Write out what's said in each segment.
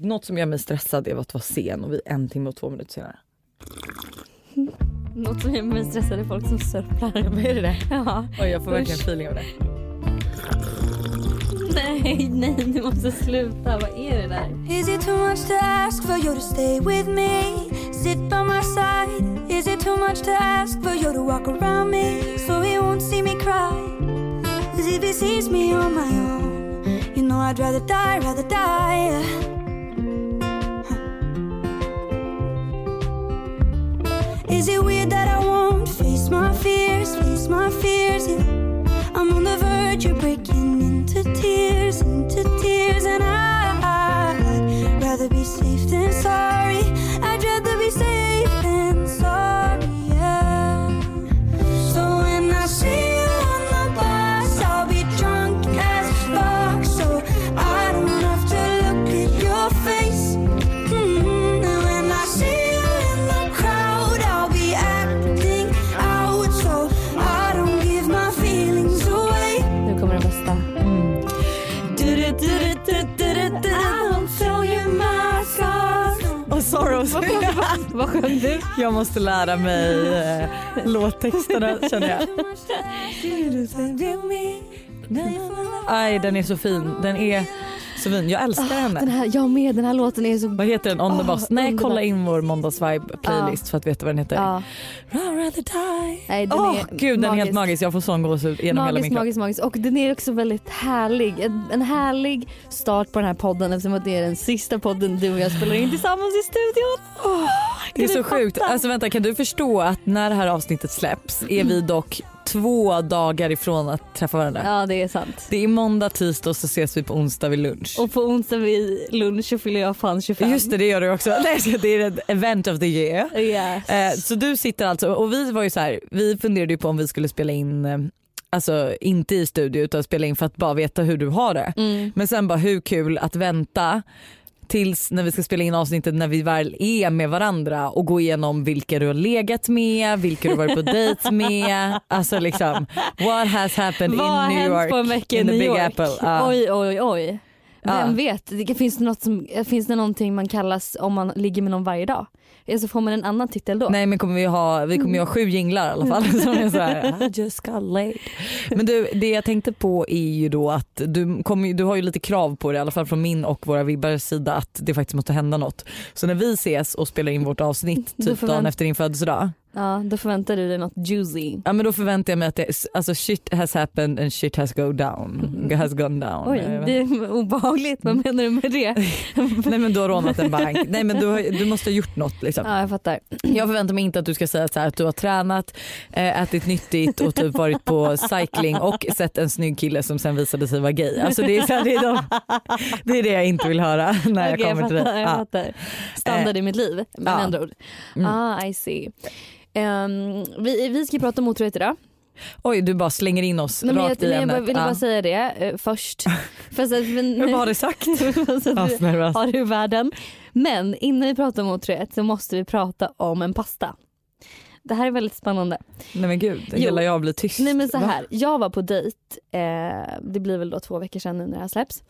något som gör mig stressad är att vara sen och vi är en timme och två minuter senare. Något som gör mig stressad är folk som sörplar. Är det det? Ja. Oj jag får Usch. verkligen feeling av det. Nej, nej, du måste sluta. Vad är det där? Is it too much to ask for you to stay with me? Sit by my side. Is it too much to ask for you to walk around me so he won't see me cry? Cause if he sees me on my own, you know I'd rather die, rather die. Is it weird that I won't face my fears, face my fears? Yeah. I'm on the verge of breaking into tears, Vad sjöng du? Jag måste lära mig eh, låttexterna känner jag. Aj den är så fin. Den är så fin. Jag älskar Den henne. här, jag med, den här låten är så... Vad heter den? On the Åh, boss? Nej underbar. kolla in vår måndagsvibe playlist för att veta vad den heter. Die. Nej, den Åh är gud den är helt magisk. Jag får sån gåshud genom hela Magisk, min kropp. magisk, magisk. Och den är också väldigt härlig. En, en härlig start på den här podden eftersom att det är den sista podden du och jag spelar in tillsammans i studion. Det är så sjukt. Alltså vänta kan du förstå att när det här avsnittet släpps är vi dock två dagar ifrån att träffa varandra. Ja det är sant. Det är måndag, tisdag och så ses vi på onsdag vid lunch. Och på onsdag vid lunch så fyller jag fan 25. Just det, det gör du också. Nej, det är ett event of the year. Yes. Eh, så du sitter alltså, och vi var ju så här, vi funderade ju på om vi skulle spela in, eh, alltså inte i studio utan spela in för att bara veta hur du har det. Mm. Men sen bara hur kul att vänta tills när vi ska spela in avsnittet när vi väl är med varandra och gå igenom vilka du har legat med, vilka du har varit på dejt med. Alltså liksom what has happened Vad har in New hänt York. på en vecka i in the New Big York? Apple. Ja. Oj oj oj. Vem Ja. vet, det finns, det något som, finns det någonting man kallas om man ligger med någon varje dag? Alltså får man en annan titel då? Nej men kommer vi, ha, vi kommer ju ha sju jinglar i alla fall som är så här, I just got laid. Men du det jag tänkte på är ju då att du, ju- du har ju lite krav på det i alla fall från min och våra vibbars sida att det faktiskt måste hända något. Så när vi ses och spelar in vårt avsnitt Då typ dagen man- efter din födelsedag. Ja, då förväntar du dig något juicy. Ja men då förväntar jag mig att det, alltså shit has happened and shit has go down. Has gone down. Oj, det är obehagligt. Vad menar du med det? Nej men du har rånat en bank. Nej men du, har, du måste ha gjort något liksom. Ja, jag fattar. Jag förväntar mig inte att du ska säga så här, att du har tränat, eh, ätit nyttigt och typ varit på cycling och sett en snygg kille som sen visade sig vara gay. Alltså det, är så här, det, är de, det är det jag inte vill höra när Okej, jag kommer till dig. fattar, jag Ja. fattar. Standard i mitt liv med ja. andra ord. Mm. Ah, I see. Ehm, vi, vi ska prata om otrohet idag. Oj du bara slänger in oss Nej, men jag, rakt i jag ämnet. bara, ville bara Ja. säga det eh, först. Fast att, men, Jag bara har det sagt. har det ur världen. Men innan vi pratar om otrohet så måste vi prata om en pasta. Det här är väldigt spännande. Nej men gud, hela jag blir tyst. Nej men så Va? här, jag var på dejt, eh, det blir väl då två veckor sedan nu när det här släpps.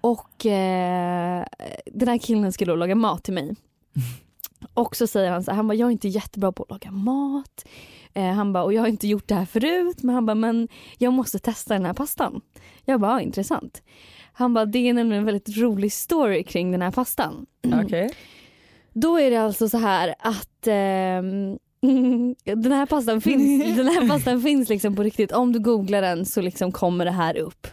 Och eh, den här killen skulle då laga mat till mig. Och så säger han så här, han bara jag är inte jättebra på att laga mat. Eh, han bara och jag har inte gjort det här förut men han bara men jag måste testa den här pastan. Jag bara ja, intressant. Han bara det är nämligen en väldigt rolig story kring den här pastan. Okej. Då är det alltså så här att ehm, den här pastan finns, den här pastan finns liksom på riktigt. Om du googlar den så liksom kommer det här upp.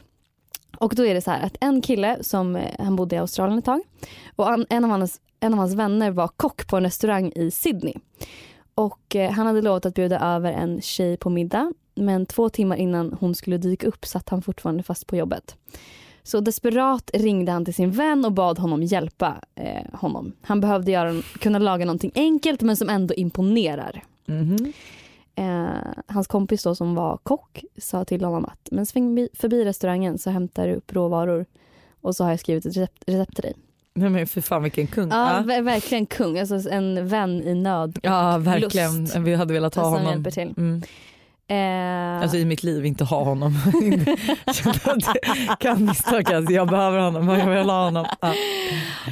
Och då är det så här att en kille som eh, han bodde i Australien ett tag och en, av hans, en av hans vänner var kock på en restaurang i Sydney. Och eh, han hade lovat att bjuda över en tjej på middag men två timmar innan hon skulle dyka upp satt han fortfarande fast på jobbet. Så desperat ringde han till sin vän och bad honom hjälpa eh, honom. Han behövde göra, kunna laga någonting enkelt men som ändå imponerar. Mhm. Eh, hans kompis då som var kock sa till honom att men sväng bi- förbi restaurangen så hämtar du upp råvaror och så har jag skrivit ett recept, recept till dig. Nej men för fan vilken kung. Ja, Ja, ver- verkligen kung, alltså en vän i nöd ja verkligen. lust. Vi hade velat ha som honom. hjälper till. Mm. Eh, Alltså i mitt liv inte ha honom. Kan misstolkas, jag behöver honom jag vill ha honom. Ja.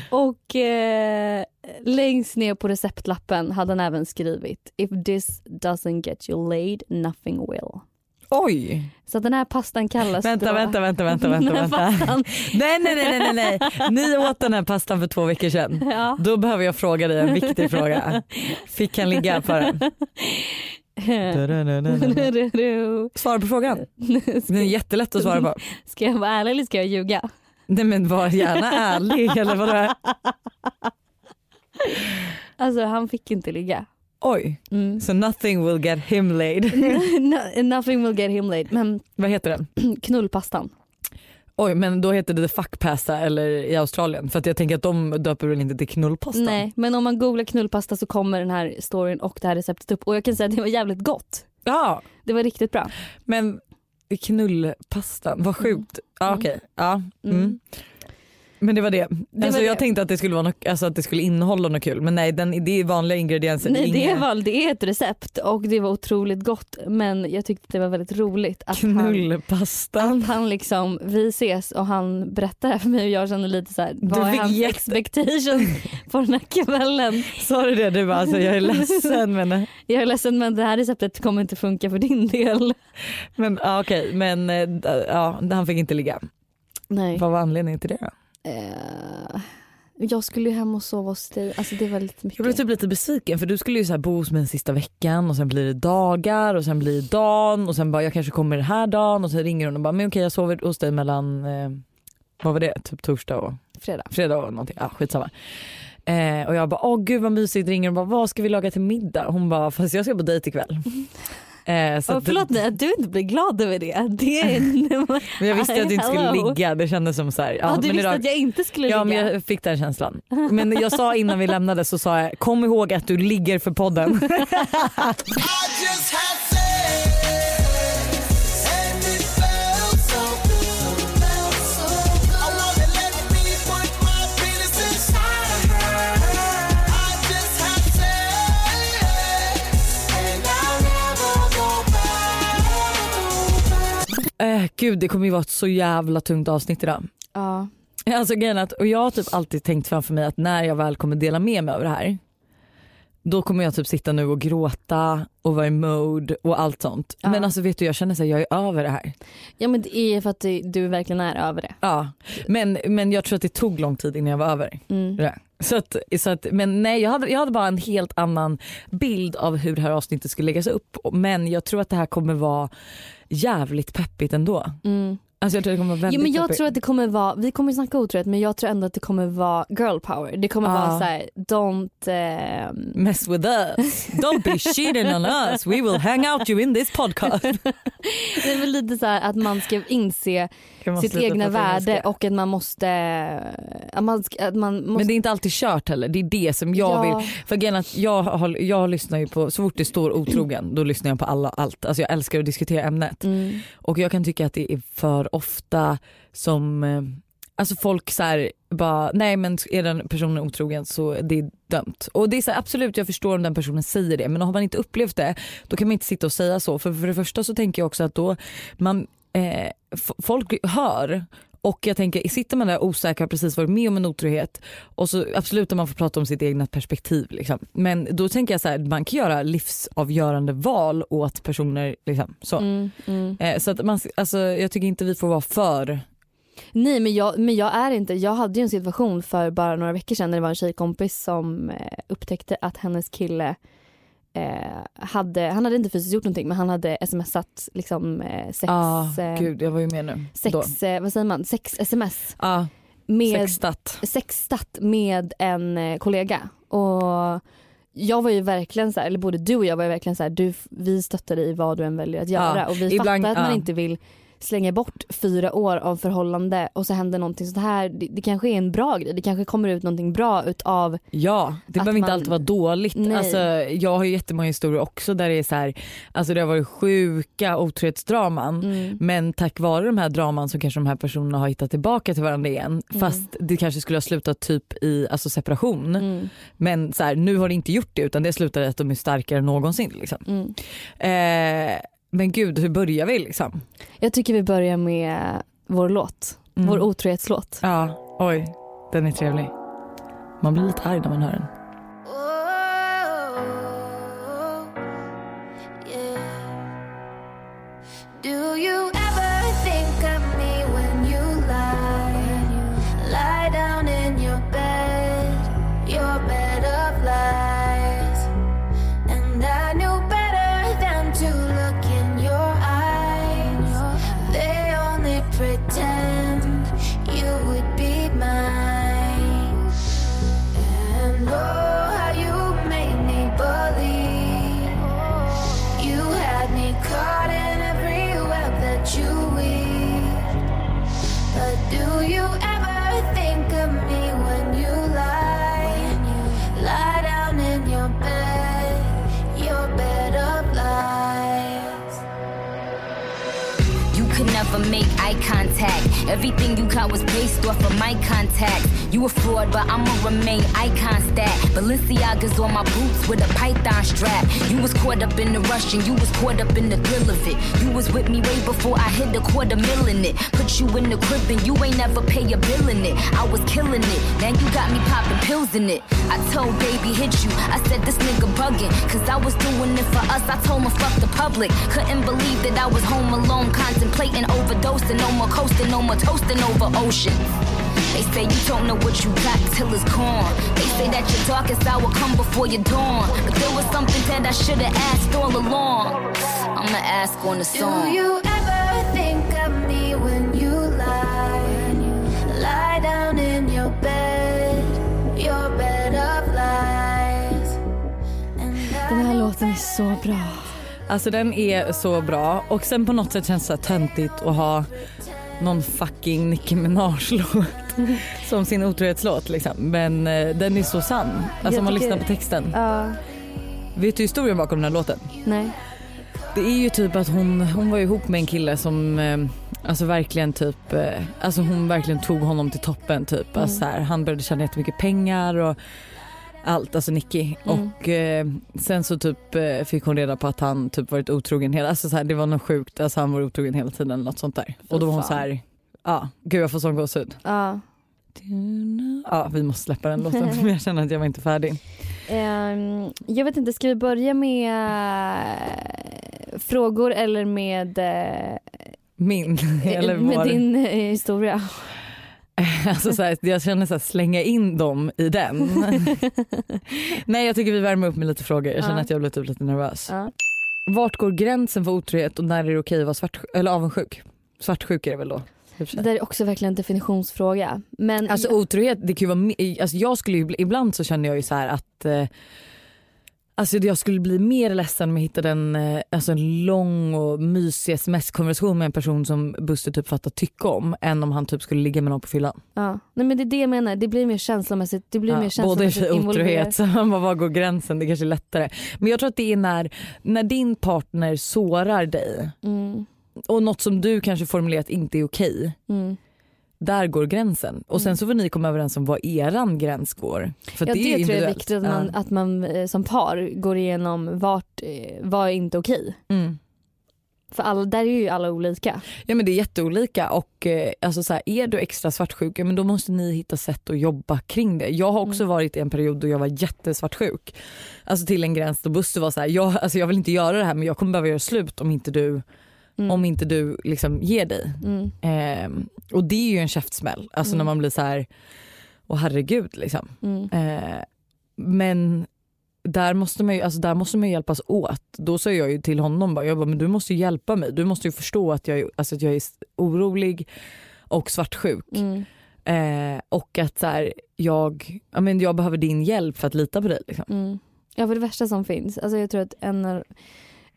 och eh, längst ner på receptlappen hade han även skrivit If this doesn't get you laid, nothing will. Oj, Så den här pastan kallas vänta, då... vänta, vänta, vänta, vänta. Vänta. nej, nej, nej, nej, nej. Ni åt den här pastan för två veckor sedan. Ja. Då behöver jag fråga dig en viktig fråga. Fick han ligga på den? Svara på frågan. Den är jättelätt att svara på. Ska jag vara ärlig eller ska jag ljuga? Nej men var gärna ärlig eller vadå? Alltså han fick inte ligga. Oj, Mm. so nothing will get him laid. No- Nothing will get him laid. Men Vad heter den? knullpastan. Oj men då heter det the fuck pasta eller i Australien för att jag tänker att de döper väl inte till knullpasta. Nej men om man googlar knullpasta så kommer den här storyn och det här receptet upp och jag kan säga att det var jävligt gott. Ja Det var riktigt bra. men knullpastan, vad sjukt. Mm. okej, ja. Mm. Men det var det. Det alltså, var jag det. tänkte att det skulle vara något, alltså, att det skulle innehålla något kul men nej den, det är vanliga ingredienser. Nej det, inga- var, det är ett recept och det var otroligt gott men jag tyckte det var väldigt roligt att han, Knullpastan. att han liksom, vi ses och han berättar det för mig och jag känner lite så här, vad är hans jätte- expectation på den här kvällen? Sa du det? Du bara alltså jag är ledsen men, Jag är ledsen men det här receptet kommer inte funka för din del. men ja, okej men eh, ja, han fick inte ligga. Nej. Vad var anledningen till det då? Eh, jag skulle ju hem och sova hos dig, alltså det var lite mycket. Jag blev typ lite besviken för du skulle ju så här bo hos mig den sista veckan och sen blir det dagar och sen blir det dagen och sen bara jag kanske kommer den här dagen och sen ringer hon och bara men okej jag sover hos dig mellan eh, vad var det? Typ torsdag och Fredag. fredag och någonting. Ja skitsamma. Eh, och jag bara åh gud vad mysigt ringer och bara vad ska vi laga till middag? Hon bara fast jag ska på dejt ikväll. Eh, så Oh, att- förlåt mig att du inte blir glad över det. det är, men jag visste att du inte skulle ligga det kändes som så här, Ja, ja, du men visste idag, att jag inte skulle Ja ligga. men jag fick den känslan. Men jag sa innan vi lämnade så sa jag kom ihåg att du ligger för podden. Eh, gud det kommer ju vara ett så jävla tungt avsnitt idag. Ja. Alltså grejen att, och jag har typ alltid tänkt framför mig att när jag väl kommer dela med mig av det här då kommer jag typ sitta nu och gråta och vara i mode och allt sånt. Ja. Men alltså vet du jag känner att jag är över det här. ja men det är för att du, du verkligen är över det. Ja. Men, men jag tror att det tog lång tid innan jag var över Mm. det. Så att, så att, men nej jag hade, jag hade bara en helt annan bild av hur det här avsnittet skulle läggas upp. Men jag tror att det här kommer vara jävligt peppigt ändå. Mm. Alltså jag tror det kommer vara väldigt Jo, men jag peppigt. tror att det kommer vara, vi kommer snacka otrohet men jag tror ändå att det kommer vara girl power. Det kommer Ja. vara så här, don't ehm, Mess with us, don't be cheating on us, we will hang out you in this podcast. Det är väl lite så här att man ska inse sitt egna värde och att man måste, att man, att man måste Men det är inte alltid kört heller, det är det som jag Ja. vill. För att jag, har, jag lyssnar ju på, så fort det står otrogen då lyssnar jag på alla, allt. Alltså jag älskar att diskutera ämnet. mm. Och jag kan tycka att det är för ofta som eh, Alltså folk så här, bara, nej men är den personen otrogen så det är dömt. Och det är så här, absolut jag förstår om den personen säger det men har man inte upplevt det då kan man inte sitta och säga så. För, för det första så tänker jag också att då man, eh, folk hör och jag tänker, sitter man där osäker har precis varit med om en otrohet och så absolut att man får prata om sitt egna perspektiv. Liksom. Men då tänker jag så här, man kan göra livsavgörande val åt personer. Liksom, så. Mm, mm. Eh, så att man, alltså, jag tycker inte vi får vara för Nej men jag, men jag är inte, jag hade ju en situation för bara några veckor sedan när det var en tjejkompis som eh, upptäckte att hennes kille hade, han hade inte fysiskt gjort någonting men han hade smsat liksom eh, sex, Ja, eh, gud jag var ju med nu. Då. sex eh, vad säger man, sex sms Ja, med sextat. sextat med en eh, kollega och jag var ju verkligen så här, eller både du och jag var ju verkligen så här, du, vi stöttar dig i vad du än väljer att göra Ja, och vi ibland- fattar att man ja. inte vill slänga bort fyra år av förhållande och så händer någonting sånt här. Det, det kanske är en bra grej, det kanske kommer ut någonting bra utav, Ja, det behöver inte man- alltid vara dåligt. Nej. Alltså, jag har ju jättemånga historier också där det är så här, alltså det har varit sjuka otrohetsdraman mm, men tack vare de här draman så kanske de här personerna har hittat tillbaka till varandra igen fast det kanske skulle ha slutat typ i alltså separation. mm, Men så här, nu har det inte gjort det utan det slutar i att de är starkare än någonsin. Liksom. mm. Eh, Men gud hur börjar vi liksom? Jag tycker vi börjar med vår låt. Mm. Vår otrohetslåt. Ja, oj den är trevlig. Man blir lite arg när man hör den. Could never make eye contact. Everything you got was based off of my contacts. You a fraud, but I'ma remain icon stat. Balenciaga's on my boots with a python strap. You was caught up in the rush and you was caught up in the thrill of it. You was with me way before I hit the quarter mil in it. Put you in the crib and you ain't never pay your bill in it. I was killing it. Now you got me popping pills in it. I told baby hit you. I said this nigga bugging. Cause I was doing it for us. I told him fuck the public. Couldn't believe that I was home alone, contemplating overdosing. No more coasting, no more toasting over ocean. They say you don't know what you got till it's gone. They say that your darkest hour come before your dawn. But there was something that I should have asked all along. I'ma ask on the Do song. you ever think of me when you lie? Lie down in your bed, your bed of lies. And I Den här know låten är så bra. Alltså den är så bra och sen på något sätt känns det så töntigt att ha någon fucking Nicki Minaj-låt som sin otrohetslåt liksom. Men eh, den är så sann. Alltså om man tycker- lyssnar på texten. Ja, Vet du historien bakom den här låten? nej. Det är ju typ att hon, hon var ihop med en kille som eh, alltså verkligen typ, eh, alltså hon verkligen tog honom till toppen typ. Alltså så här, han började tjäna jättemycket pengar och allt, alltså Nicky. Mm. Och eh, sen så typ eh, fick hon reda på att han typ varit otrogen hela, alltså så här, det var något sjukt, alltså han var otrogen hela tiden eller något sånt där. Och då var hon fan. så här, ja gud jag får sån gåshud. Ja. Ja vi måste släppa den låten för jag känner att jag var inte färdig. Ehm, jag vet inte, ska vi börja med eh, frågor eller med, eh, Min, eller med vår. din eh, historia? Alltså så här, jag känner så här, slänga in dem i den. Nej jag tycker vi värmer upp med lite frågor. Jag känner Ja. att jag blir typ lite nervös. Ja. Vart går gränsen för otrohet och när är det okej att vara svart, eller avundsjuk? Svartsjuk är det väl då? Det där är också verkligen en definitionsfråga. Men Alltså otrohet, det kan ju vara, alltså jag skulle ju, ibland så känner jag ju så här att eh, Alltså jag skulle bli mer ledsen om jag hittade en, eh, alltså en lång och mysig sms-konversation med en person som Buster typ fattar tycke om än om han typ skulle ligga med någon på fyllan. ja. Nej, men det är det jag menar, det blir mer känslomässigt, det blir mer både känslomässigt i involverat. otrohet, så man bara, var går gränsen? Det kanske är lättare. Men jag tror att det är när, när din partner sårar dig Mm, och något som du kanske formulerat inte är okej. mm. Där går gränsen och sen så får ni komma överens om var eran gräns går. För Ja det, det, tror jag är viktigt att man, att man eh, som par går igenom vart, eh, vad är inte okej. Mm. För alla, där är ju alla olika. Ja men det är jätteolika och eh, alltså så här, är du extra svartsjuk, ja, men då måste ni hitta sätt att jobba kring det. Jag har också Mm. varit i en period då jag var jättesvartsjuk. Alltså till en gräns då Buster var så här, jag, alltså jag vill inte göra det här men jag kommer behöva göra slut om inte du, Mm. om inte du liksom ger dig. Mm. Ehm, och det är ju en käftsmäll, alltså Mm. när man blir så här, åh herregud liksom. Mm. Eh, men där måste, man ju, alltså där måste man ju hjälpas åt. Då sa jag ju till honom bara, jag bara, men du måste ju hjälpa mig. Du måste ju förstå att jag alltså att jag är orolig och svartsjuk. Mm. Eh, och att så här, jag, ja, men jag behöver din hjälp för att lita på dig. Liksom. Mm. Ja för det värsta som finns, alltså jag tror att en av,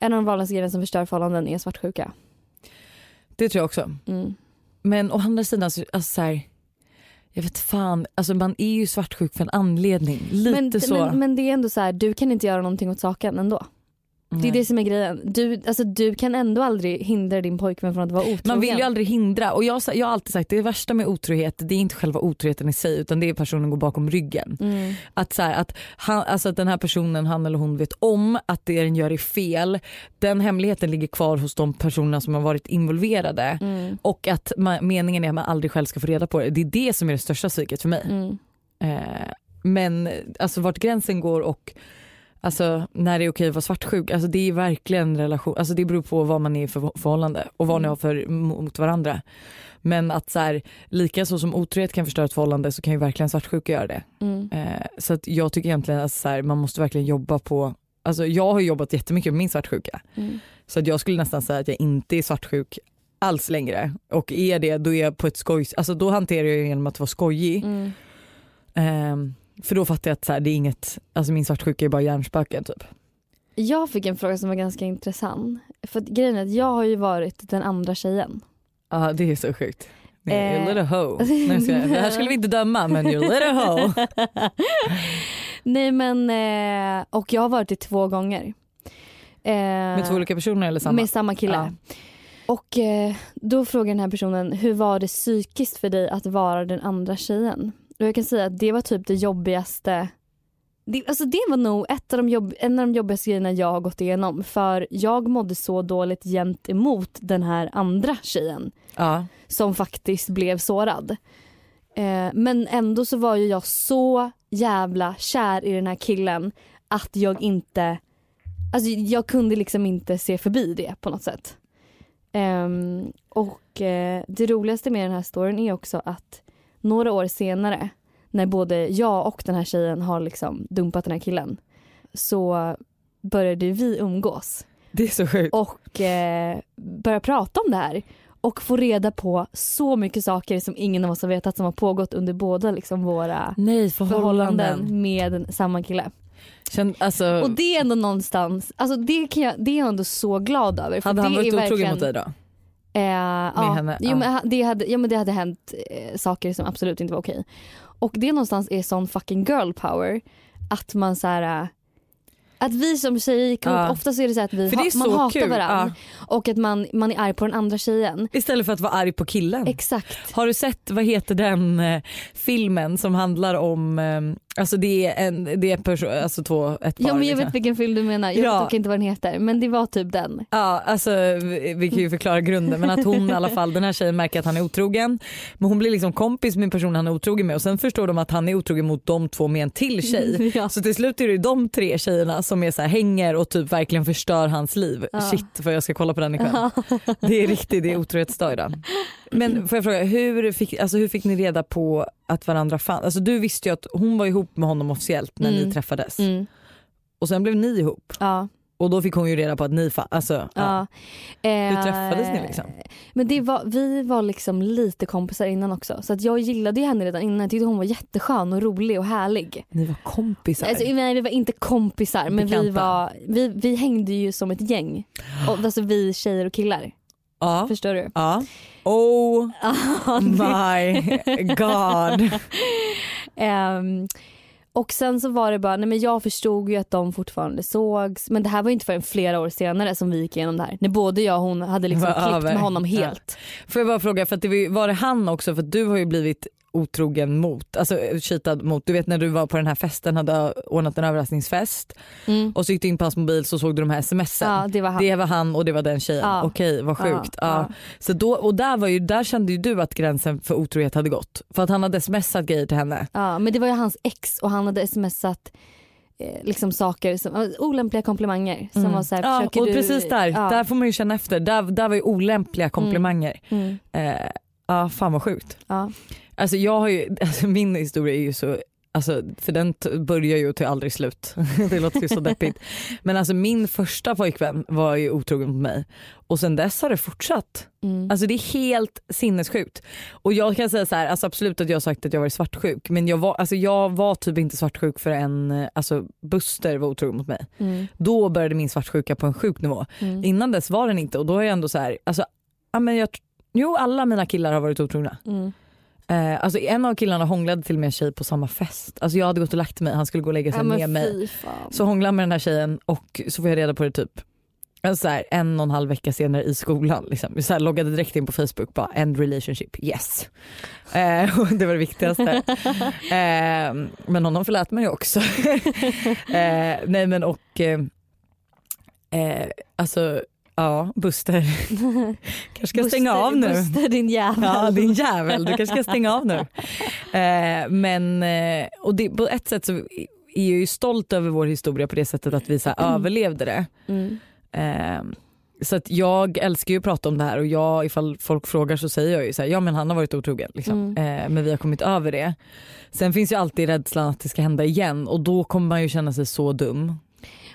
en av de vanligaste grejerna som förstör förhållanden är svartsjuka. Det tror jag också. Mm. Men å andra sidan, så, alltså så här, jag vet fan, alltså man är ju svartsjuk för en anledning. Lite Men, så. men, men det är ändå så här, du kan inte göra någonting åt saken ändå. Det är det som är grejen. Du, alltså, du kan ändå aldrig hindra din pojkvän från att vara otrogen. Man vill ju aldrig hindra och jag, jag har alltid sagt det värsta med otrohet det är inte själva otroheten i sig utan det är personen går bakom ryggen. Mm. Att, så här, att, han, alltså att den här personen, han eller hon vet om att det den gör är fel. Den hemligheten ligger kvar hos de personerna som har varit involverade Mm. och att man, meningen är att man aldrig själv ska få reda på det. Det är det som är det största sviket för mig. Mm. Eh, men alltså vart gränsen går och alltså, när det är okej att vara svartsjuk, alltså, det är verkligen relation, alltså, det beror på vad man är för förhållande och vad ni har för mot varandra. Men att så här, lika så som otrohet kan förstöra ett förhållande så kan ju verkligen svartsjuka göra det. Mm. Eh, så att jag tycker egentligen att så här, man måste verkligen jobba på, alltså jag har jobbat jättemycket med min svartsjuka. Mm. Så att jag skulle nästan säga att jag inte är svartsjuk alls längre. Och är det då är jag på ett skoj, alltså då hanterar jag det genom att vara skojig. Mm. För då fattar jag att så här, det är inget, alltså min svartsjuka är bara hjärnspöken typ. Jag fick en fråga som var ganska intressant. För grejen är att jag har ju varit den andra tjejen. Ja det är så sjukt. Eh. You're a little hoe. Nej, jag skojar. det här skulle vi inte döma men you're a little hoe. Nej men, eh, och jag har varit det två gånger. Eh, Med två olika personer eller samma? Med samma kille. Ja. Och eh, då frågar den här personen, hur var det psykiskt för dig att vara den andra tjejen? Och jag kan säga att det var typ det jobbigaste det, alltså det var nog ett av de jobb, en av de jobbigaste grejerna jag har gått igenom. För jag mådde så dåligt gentemot den här andra tjejen Ja. som faktiskt blev sårad. Eh, men ändå så var ju jag så jävla kär i den här killen att jag inte, alltså jag kunde liksom inte se förbi det på något sätt. Ehm, och eh, det roligaste med den här storyn är också att några år senare när både jag och den här tjejen har liksom dumpat den här killen så började vi umgås Det är så sjukt. och eh, börja prata om det här och få reda på så mycket saker som ingen av oss har vetat som har pågått under båda liksom våra Nej förhållanden förhållanden. med samma kille. Känn, alltså, Och det är ändå någonstans, alltså det, kan jag, det är jag ändå så glad över. för hade han varit otrogen verkligen- mot dig då? Eh, ja. henne, Jo, ja. men det hade, ja men det hade hänt eh, saker som absolut inte var okej. Och det någonstans är sån fucking girl power att man så här. eh, Att vi som tjejer ihop, Ja. ofta så är det så att vi ha, man hatar kul, varandra och att man, man är arg på den andra tjejen. Istället för att vara arg på killen. Exakt. Har du sett, vad heter den eh, filmen som handlar om, eh, alltså det är, en, det är perso- alltså två, ett par. Ja men jag liksom. vet vilken film du menar, jag Ja. vet dock inte vad den heter men det var typ den. Ja, alltså vi vi kan ju förklara grunden men att hon i alla fall, den här tjejen märker att han är otrogen men hon blir liksom kompis med personen han är otrogen med och sen förstår de att han är otrogen mot de två med en till tjej. Ja. Så till slut är det de tre tjejerna som är så här, hänger och typ verkligen förstör hans liv. Ja. Shit för jag ska kolla på den ikväll. Det är riktigt, det är otrohetsdag idag. Men får jag fråga, hur fick, alltså, hur fick ni reda på att varandra fanns? Alltså, du visste ju att hon var ihop med honom officiellt när Mm. ni träffades Mm. och sen blev ni ihop Ja. och då fick hon ju reda på att ni fanns. Alltså, ja. Ja. Eh, Hur träffades ni liksom? Men det var, vi var liksom lite kompisar innan också. Så att jag gillade ju henne redan innan. Jag tyckte hon var jätteskön och rolig och härlig. Ni var kompisar? Alltså, nej vi var inte kompisar men vi, var, vi, vi hängde ju som ett gäng. Och, alltså vi tjejer och killar. Ja. Förstår du? ja. Oh Ja, my god. Ehm, och sen så var det bara, nej men jag förstod ju att de fortfarande sågs. Men det här var ju inte förrän flera år senare som vi gick igenom det här. När både jag och hon hade liksom klippt över. med honom Ja. helt. Får jag bara fråga, för att det var, var det han också? För du har ju blivit otrogen mot, alltså cheatad mot, du vet när du var på den här festen hade ordnat en överraskningsfest Mm. och så gick du in på hans mobil så såg du de här smsen. Ja det var han. Det var han och det var den tjejen. Ja. Okej vad sjukt. Ja, Ja. Så då, och där, var ju, där kände ju du att gränsen för otrohet hade gått. För att han hade smsat grejer till henne. Ja, men det var ju hans ex och han hade smsat eh, liksom saker, som, olämpliga komplimanger. Som var så här, Mm. ja, och du, precis där, Ja. där får man ju känna efter. Där, där var ju olämpliga komplimanger. Mm, Eh, ja fan vad sjukt. ja. Alltså jag har ju, alltså min historia är ju så, alltså, för den börjar ju till aldrig slut. det låter ju så deppigt. Men alltså min första pojkvän var ju otrogen mot mig och sen dess har det fortsatt. Mm. Alltså det är helt sinnessjukt. Och jag kan säga så här, alltså absolut att jag har sagt att jag varit svartsjuk men jag var, alltså jag var typ inte svartsjuk för en, eh, alltså Buster var otrogen mot mig. Mm, Då började min svartsjuka på en sjuk nivå. mm, Innan dess var den inte och då är jag ändå så här, alltså, ja, men jag, jo alla mina killar har varit otrogna. Eh, alltså en av killarna hånglade till och med en tjej på samma fest. Alltså jag hade gått och lagt mig, han skulle gå och lägga sig Ja, med mig. fan. Så hånglade med den här tjejen och så får jag reda på det typ alltså så här, en och en halv vecka senare i skolan. Liksom. Så här, loggade direkt in på Facebook, bara end relationship, yes. Eh, och det var det viktigaste. eh, men honom förlät mig också. eh, nej men och eh, eh, alltså ja Buster kanske ska stänga Buster- av nu. Buster din jävel. Ja din jävel, du kanske ska stänga av nu. Eh, men eh, och det, på ett sätt så är jag ju stolt över vår historia på det sättet att vi så här, överlevde det. Mm. Eh, så att jag älskar ju att prata om det här och jag, ifall folk frågar så säger jag ju så här, ja men han har varit otrogen liksom. eh, men vi har kommit över det. Sen finns ju alltid rädslan att det ska hända igen och då kommer man ju känna sig så dum.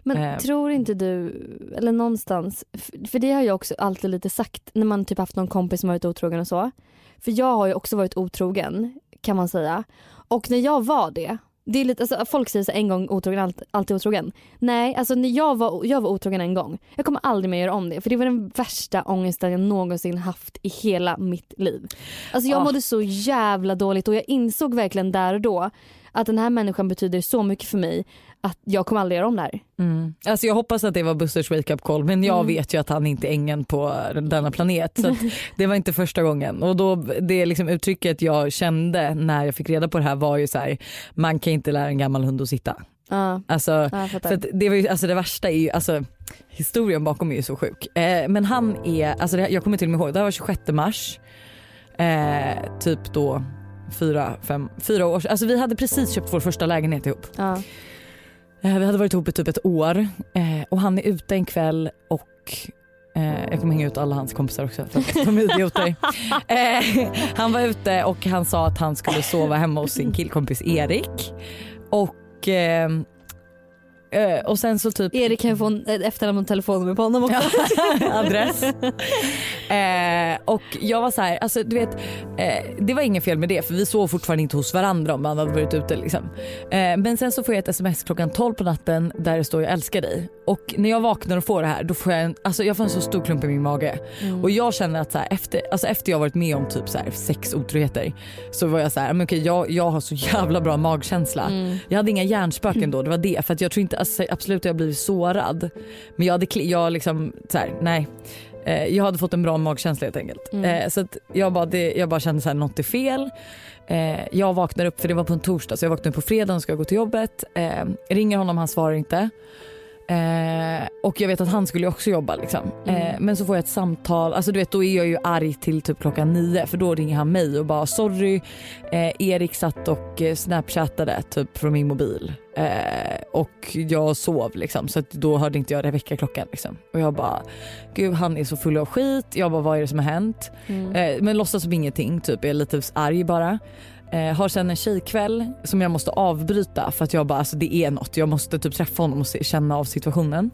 Men Eh. tror inte du, eller någonstans, för det har jag också alltid lite sagt när man typ haft någon kompis som varit otrogen och så. För jag har ju också varit otrogen kan man säga. Och när jag var det, det är lite, alltså, folk säger så en gång otrogen, allt, alltid otrogen. Nej, alltså när jag var, jag var otrogen en gång. Jag kommer aldrig mer göra om det för det var den värsta ångesten jag någonsin haft i hela mitt liv. Alltså jag Ah. mådde så jävla dåligt och jag insåg verkligen där och då att den här människan betyder så mycket för mig att jag kommer aldrig göra om det här. Alltså jag hoppas att det var Busters wake up call men jag Mm. vet ju att han inte är ängeln på denna planet. Så det var inte första gången. Och då, det liksom uttrycket jag kände när jag fick reda på det här var ju så här: man kan inte lära en gammal hund att sitta. Ja, Alltså, fattar. för det, var ju, alltså det värsta är ju, alltså, historien bakom är ju så sjuk. Eh, men han är, alltså det, jag kommer till och med ihåg, det här var 26 mars. Eh, typ då fyra, fem, fyra år Alltså vi hade precis köpt vår första lägenhet ihop. ja. Eh, vi hade varit ihop i typ ett år eh, och han är ute en kväll och eh, jag kommer hänga ut alla hans kompisar också för att de är idioter. Han var ute och han sa att han skulle sova hemma hos sin killkompis Erik. Och, eh, och sen så typ Erik kan få en- ett efternamn och telefonnummer på honom också. adress. Eh, och jag var så här, alltså du vet, eh, det var inget fel med det för vi sov fortfarande inte hos varandra om man hade varit ute liksom. Eh, men sen så får jag ett sms klockan 12 på natten där det står jag älskar dig. Och när jag vaknar och får det här då får jag en, alltså jag får en så stor klump i min mage. Och jag känner att så här, efter, alltså efter jag varit med om typ så här, sex otroheter så var jag så här, men okej, jag, jag har så jävla bra magkänsla. Jag hade inga hjärnspöken då, det var det. För jag tror inte, alltså, absolut jag har blivit sårad. Men jag hade, jag liksom så här, nej. Eh, jag hade fått en bra magkänsla helt enkelt. Eh, så att jag, bara, det, jag bara kände så här, något är fel. Eh, jag vaknar upp, för det var på en torsdag, så jag vaknar upp på fredagen och ska gå till jobbet. Eh, ringer honom, han svarar inte. Eh, och jag vet att han skulle också jobba liksom. Eh, men så får jag ett samtal, alltså du vet då är jag ju arg till typ klockan nio för då ringer han mig och bara sorry eh, Erik satt och eh, snapchattade typ från min mobil eh, och jag sov liksom så att då hörde inte jag väckarklockan liksom. Och jag bara gud han är så full av skit, jag bara vad är det som har hänt? Eh, men låtsas som ingenting, typ är lite arg bara. Eh, har sen en tjejkväll som jag måste avbryta för att jag bara alltså det är något. Jag måste typ träffa honom och se, känna av situationen.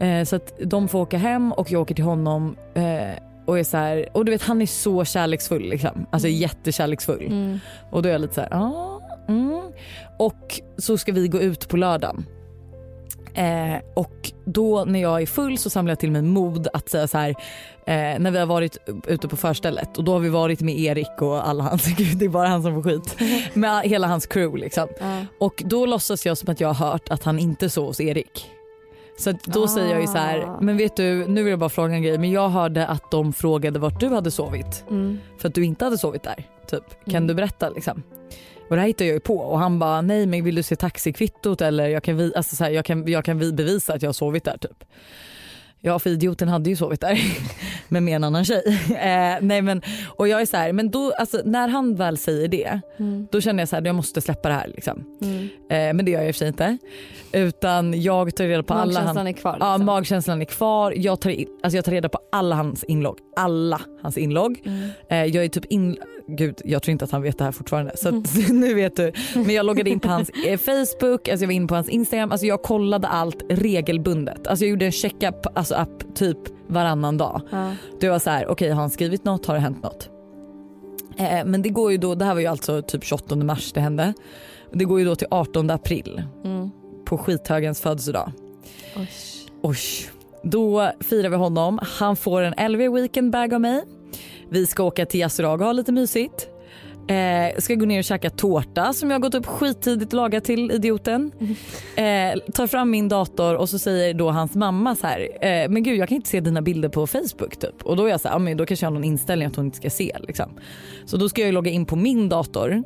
Eh, så att de får åka hem och jag åker till honom eh, och är så här, och du vet han är så kärleksfull liksom. Alltså jättekärleksfull. Mm. Och då är jag lite så här, ah, mm. Och så ska vi gå ut på lördagen. Eh, och då när jag är full så samlar jag till mig mod att säga så här eh, när vi har varit ute på förstället och då har vi varit med Erik och alla hans, gud det är bara han som får skit, med hela hans crew liksom. Ja. Och då låtsas jag som att jag har hört att han inte sov hos Erik. Så då säger jag ju så här, Ah. men vet du nu vill jag bara fråga en grej men jag hörde att de frågade vart du hade sovit Mm. för att du inte hade sovit där. Typ. Kan Mm. du berätta liksom? Och det här hittar jag ju på och han bara nej men vill du se taxikvittot eller jag kan, vi, alltså så här, jag kan, jag kan vi bevisa att jag har sovit där typ. Ja för idioten hade ju sovit där med med en annan tjej. Eh, nej men, och jag är så här, men då, alltså, när han väl säger det Mm. då känner jag så här, jag måste släppa det här liksom. Mm. Eh, men det gör jag i och för sig inte. Utan jag tar reda på alla Magkänslan är kvar. Ja, Liksom. magkänslan är kvar. Jag tar, in, alltså jag tar reda på alla hans inlogg. Alla hans inlogg. Mm. Eh, jag är typ in... Gud, jag tror inte att han vet det här fortfarande. Så att, nu vet du. Men jag loggade in på hans eh, Facebook, alltså jag var inne på hans Instagram. Alltså jag kollade allt regelbundet. Alltså jag gjorde en checkup alltså app typ varannan dag. Ja. Det var så här, okej har han skrivit något? Har det hänt något? Eh, men det går ju då, det här var ju alltså typ 28 mars det hände. Det går ju då till 18 april Mm. på skithögens födelsedag. Oj. Oj. Då firar vi honom. Han får en LV weekend bag av mig. Vi ska åka till Yasurag och ha lite mysigt. Eh, ska gå ner och käka tårta som jag har gått upp skittidigt och lagat till idioten. Eh, tar fram min dator och så säger då hans mamma så här, eh, men gud jag kan inte se dina bilder på Facebook typ. Och då är jag så här, ja, men då kanske jag har någon inställning att hon inte ska se liksom. Så då ska jag logga in på min dator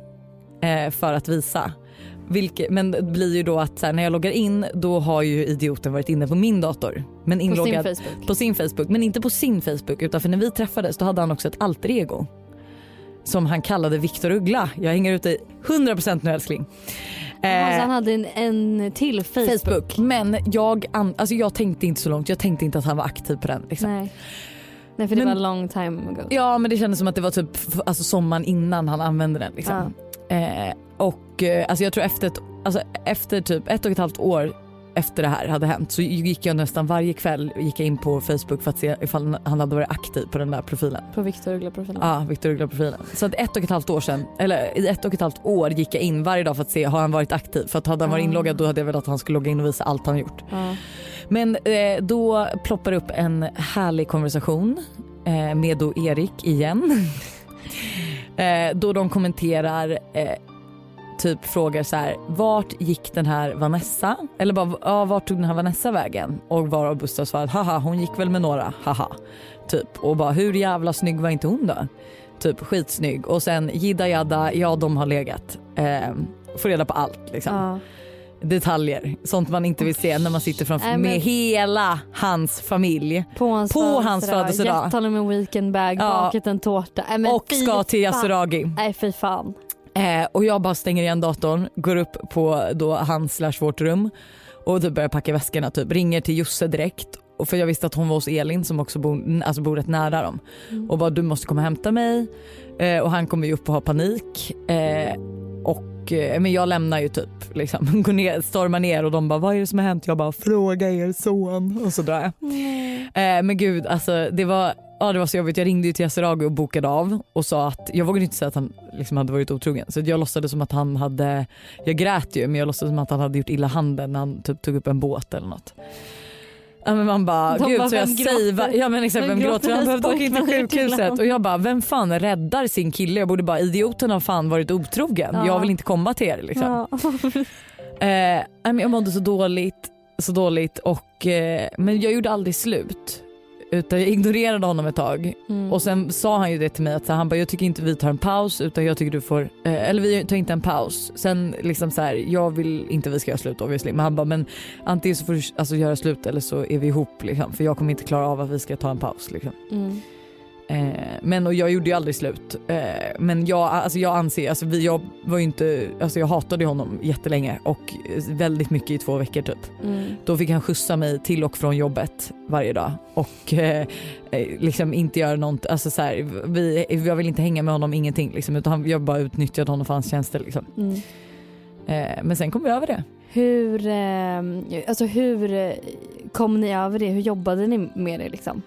eh, för att visa. Vilket, men det blir ju då att så här, när jag loggar in då har ju idioten varit inne på min dator. Men På sin inloggad Facebook. på sin Facebook. Men inte på sin Facebook utan för när vi träffades då hade han också ett alter ego. Som han kallade Viktor Uggla. Jag hänger ut dig 100% nu älskling. Jaha, Eh, han hade en, en till Facebook. Facebook. Men jag, an, alltså jag tänkte inte så långt. Jag tänkte inte att han var aktiv på den. Liksom. Nej. Nej för det Men- var long time ago. Ja men det kändes som att det var typ alltså, sommaren innan han använde den. Liksom. Eh, och eh, alltså jag tror efter, ett, alltså, efter typ ett och ett halvt år efter det här hade hänt så gick jag nästan varje kväll gick in på Facebook för att se ifall han hade varit aktiv på den där profilen. På Victor Uggla-profilen. Ja, Victor Uggla-profilen. Så att ett och ett halvt år sedan, eller i ett och ett halvt år gick jag in varje dag för att se har han varit aktiv. För att hade han varit Ah. inloggad då hade jag velat att han skulle logga in och visa allt han gjort. Ja. Men eh, då ploppar upp en härlig konversation eh, med då Erik igen. eh, då de kommenterar eh, typ frågar så här vart gick den här Vanessa? Eller bara ja, vart tog den här Vanessa vägen? Och varav Buster svarade haha hon gick väl med några haha. Typ och bara hur jävla snygg var inte hon då? Typ skitsnygg och sen jidda jadda ja de har legat. Eh, får reda på allt liksom Ja detaljer. Sånt man inte vill se när man sitter framför Nej, med hela hans familj. På hans På hans födelsedag. Gett honom en weekendbag, Ja. bakat en tårta. Nej, men och ska till. Yasuragi. Nej fy fan. Eh, och jag bara stänger igen datorn, går upp på då hans slash vårt rum och typ börjar packa väskorna. Typ. Ringer till Josse direkt. Och för jag visste att hon var hos Elin som också bor, alltså bor rätt nära dem. Och bara du måste komma och hämta mig. Eh, och han kommer ju upp och har panik. Eh, och eh, men jag lämnar ju typ liksom, går ner, stormar ner och de bara vad är det som har hänt? Jag bara fråga er son och så drar jag. Eh, men gud alltså det var, ja, det var så jobbigt. Jag ringde ju till Yasuragi och bokade av och sa att jag vågade inte säga att han liksom hade varit otrogen. Så jag låtsades som att han hade, jag grät ju men jag låtsades som att han hade gjort illa handen när han typ tog upp en båt eller något. Ja, men man bara, De gud bara, så jag gråter? ja men exakt Vem vem gråter? Han behövde åka in till sjukhuset och jag bara vem fan räddar sin kille? Jag borde bara idioten har fan varit otrogen. Ja. Jag vill inte komma till er liksom. Ja. Eh, jag mådde så dåligt, så dåligt och, eh, men jag gjorde aldrig slut. Utan jag ignorerade honom ett tag Mm. och sen sa han ju det till mig att så han bara jag tycker inte vi tar en paus utan jag tycker du får, eh, eller vi tar inte en paus. Sen liksom så här, jag vill inte vi ska göra slut obviously men han bara men antingen så får du alltså, göra slut eller så är vi ihop liksom för jag kommer inte klara av att vi ska ta en paus liksom. Mm. Eh, men och jag gjorde ju aldrig slut. Eh, men jag, alltså jag anser, alltså vi, jag var inte, alltså jag hatade honom jättelänge och väldigt mycket i två veckor typ. Mm. Då fick han skjutsa mig till och från jobbet varje dag och eh, eh, liksom inte göra något, alltså så här, vi, jag vill inte hänga med honom ingenting liksom utan jag bara utnyttjade honom för hans tjänster liksom. Mm. Eh, men sen kom vi över det. Hur, eh, alltså hur kom ni över det? Hur jobbade ni med det liksom?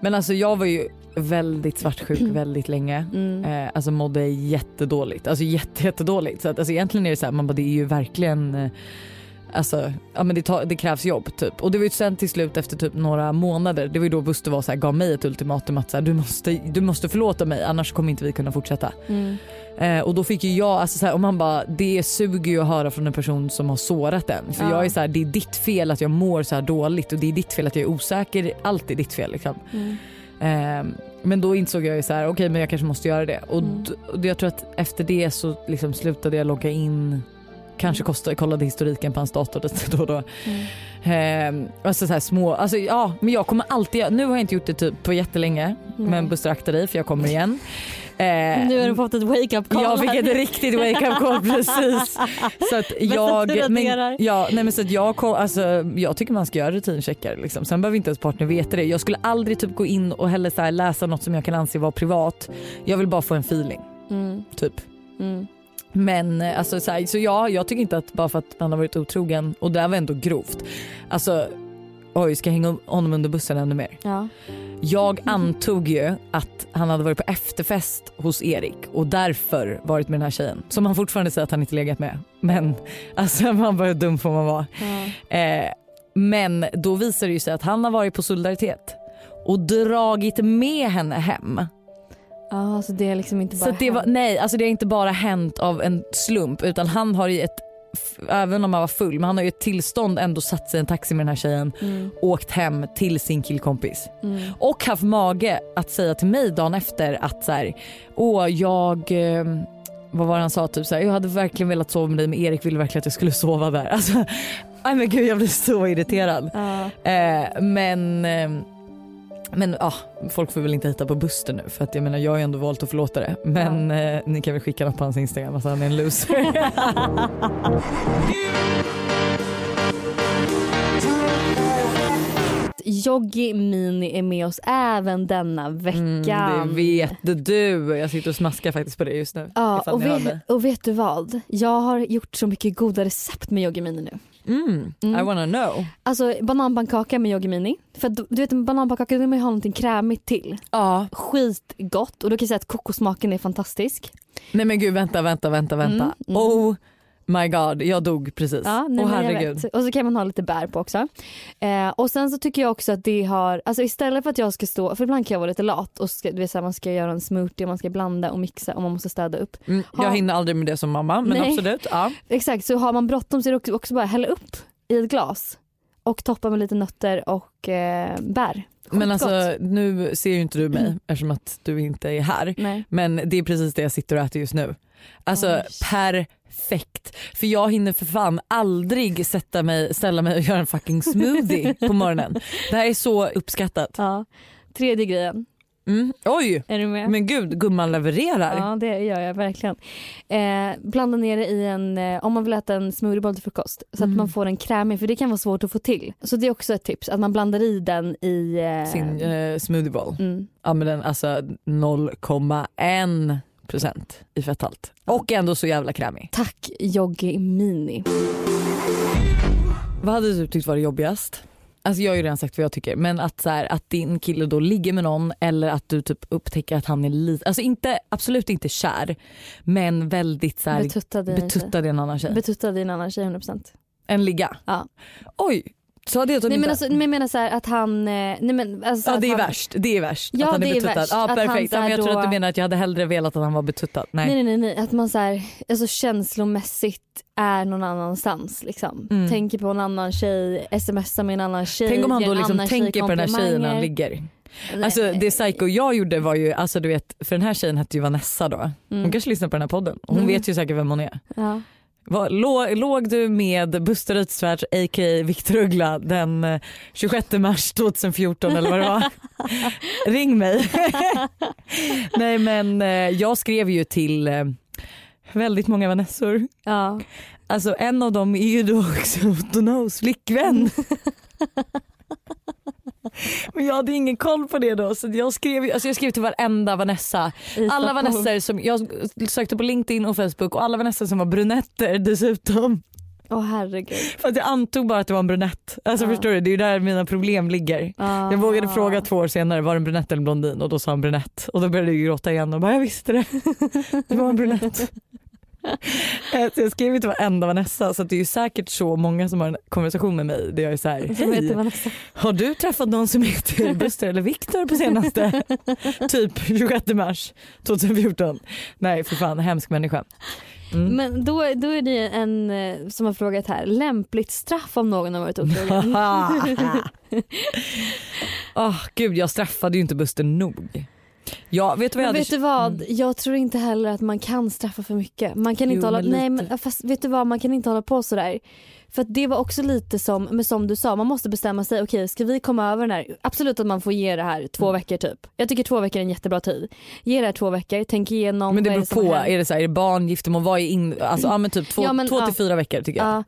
Men alltså jag var ju väldigt svartsjuk väldigt länge. Mm. Eh, alltså mådde jättedåligt, alltså jätte, jättedåligt. Så att, alltså egentligen är det så här, man bara det är ju verkligen eh, Alltså, ja men det, tar, det krävs jobb typ. Och det var ju sen till slut efter typ några månader, det var ju då Buster var så här, gav mig ett ultimatum att så här, du, måste, du måste förlåta mig annars kommer inte vi kunna fortsätta. Mm. Eh, och då fick ju jag, alltså så här, och man bara, det suger ju att höra från en person som har sårat en. För Ja. jag är så här, det är ditt fel att jag mår så dåligt och det är ditt fel att jag är osäker, allt är ditt fel liksom. Mm. Eh, men då insåg jag ju så här, okej men jag kanske måste göra det. Och, Mm. och jag tror att efter det så liksom slutade jag logga in, kanske kostade, kollade historiken på hans dator lite då och då. Mm. Eh, alltså så här små, alltså ja men jag kommer alltid, nu har jag inte gjort det typ på jättelänge Nej. men Buster akta dig för jag kommer igen. Eh, Nu har du fått ett wake-up call. jag fick ett riktigt wake-up call precis. Så att jag, men, ja, nej men så att jag, alltså, jag tycker man ska göra rutincheckar. Liksom. Sen behöver inte ens partner veta det. Jag skulle aldrig typ gå in och heller så läsa något som jag kan anse vara privat. Jag vill bara få en feeling. Mm. Typ. Mm. Men eh, alltså, så, här, så ja, jag tycker inte att bara för att man har varit otrogen och det här var ändå grovt. Alltså oj ska jag hänga honom under bussen ännu mer. Ja. Jag antog ju att han hade varit på efterfest hos Erik och därför varit med den här tjejen. Som han fortfarande säger att han inte legat med. Men alltså man bara hur dum får man vara. Ja. Eh, men då visar det ju sig att han har varit på solidaritet och dragit med henne hem. Ja, så det är liksom inte bara Så det var, nej, alltså det har inte bara hänt av en slump utan han har i ett, även om han var full, men han har ju ett tillstånd ändå satt sig i en taxi med den här tjejen, Mm, åkt hem till sin killkompis. mm. Och haft mage att säga till mig dagen efter att så här, åh jag, eh, vad var det han sa, typ så här, jag hade verkligen velat sova med dig men Erik ville verkligen att jag skulle sova där. Alltså, nej men gud jag blir så irriterad. Ja. Eh, men eh, men ah, folk får väl inte hitta på Buster nu för att jag menar jag har ju ändå valt att förlåta det. Men eh, ni kan väl skicka något på hans instagram att han är en loser. Joggi Mini är med oss även denna veckan. Mm, det vet du. Jag sitter och smaskar faktiskt på det just nu. Ja, och, vet, och vet du vad? Jag har gjort så mycket goda recept med Yoggi Mini nu. Mm, Mm. I wanna know. Alltså bananpannkaka med Yoggi Mini. För du vet en bananpannkaka vill man ju ha någonting krämigt till. Ja. Skitgott och då kan jag säga att kokossmaken är fantastisk. Nej men gud vänta vänta vänta vänta. Mm, mm. Oh my god jag dog precis. Ja, nej, jag herregud. Och så kan man ha lite bär på också. Eh, och sen så tycker jag också att det har, alltså istället för att jag ska stå, för ibland kan jag vara lite lat och ska, du vet, så här, man ska göra en smoothie, man ska blanda och mixa och man måste städa upp. Mm, jag Ha. hinner aldrig med det som mamma men Nej. absolut. Ja. Exakt, så har man bråttom så är det också, också bara hälla upp i ett glas och toppa med lite nötter och eh, bär. Men alltså nu ser ju inte du mig eftersom att du inte är här. Nej. Men det är precis det jag sitter och äter just nu. Alltså Oj. Perfekt. För jag hinner för fan aldrig sätta mig, ställa mig och göra en fucking smoothie på morgonen. Det här är så uppskattat. Ja. Tredje grejen, Mm. Oj, är du med? men gud gumman levererar. Ja det gör jag verkligen. Eh, blanda ner det i en, eh, om man vill äta en smoothieboll till frukost så Mm. att man får en krämig för det kan vara svårt att få till. Så det är också ett tips att man blandar i den i eh, Sin eh, smoothie bowl. mm. Ja men den alltså 0,1 procent i fetthalt. Och ändå så jävla krämig. Tack Joggi Mini. Vad hade du tyckt var det jobbigast? Alltså jag har ju redan sagt vad jag tycker men att, så här, att din kille då ligger med någon eller att du typ upptäcker att han är lite, alltså inte, absolut inte kär men väldigt så här, Betuttad betuttad i en annan tjej. Betuttad i en annan tjej 100%. en ligga. Ja. Oj, så hade jag Nej inte. men, alltså, men jag menar så här att han, eh, nej men alltså så ja att det är han, värst, det är värst. Ja, att han är det är betuttad. värst. Ja Att han perfekt, men jag tror att då- du menar att jag hade hellre velat att han var betuttad. Nej. Nej nej nej, att man så här, alltså känslomässigt är någon annanstans liksom. Mm. Tänker på en annan tjej, smsar med en annan tjej. Tänk om han då liksom tänker på den här tjejen när han ligger. Alltså det psycho jag gjorde var ju, alltså du vet, för den här tjejen hette ju Vanessa då. Hon Mm. kanske lyssnar på den här podden. Hon Mm. vet ju säkert vem hon är. Ja. Var, låg, låg du med Buster Rydstvärt a.k.a. Viktor Uggla den eh, 26 mars 2014 eller vad det var? Ring mig. Nej men eh, jag skrev ju till eh, väldigt många Vanessor. Ja. Alltså en av dem är ju då också Otto flickvän. Men jag hade ingen koll på det då så jag skrev, alltså jag skrev till varenda Vanessa. Alla. Vanessor som, jag sökte på LinkedIn och Facebook och alla Vanessor som var brunetter dessutom. Åh herregud. För att jag antog bara att det var en brunett. Alltså Ja. förstår du, det är ju där mina problem ligger. Ah. Jag vågade fråga två år senare, var det en brunett eller blondin? Och då sa han brunett. Och då började jag gråta igen och bara jag visste det. Det var en brunett. Eh, så jag skrev ju till varenda Vanessa så det är ju säkert så många som har en konversation med mig där jag är så här, hej har du träffat någon som heter Buster eller Viktor på senaste? typ 26 mars 2014. Nej för fan, hemsk människa. Mm. Men då, då är det en eh, som har frågat här, lämpligt straff om någon har varit otrogen? Åh gud jag straffade ju inte Buster nog. Ja vet du vad jag vet du vad, jag tror inte heller att man kan straffa för mycket. Man kan Jo, inte hålla, men nej men fast vet du vad, man kan inte hålla på sådär. För det var också lite som, men som du sa, man måste bestämma sig, okej ska vi komma över den här, absolut att man får ge det här två Mm. veckor typ. Jag tycker två veckor är en jättebra tid. Ge det här två veckor, tänk igenom Men det beror på, är det så här, är det barn, giftermål, vad är in, alltså ja, men typ två, Ja, men, två ja. till fyra veckor tycker jag. Ja.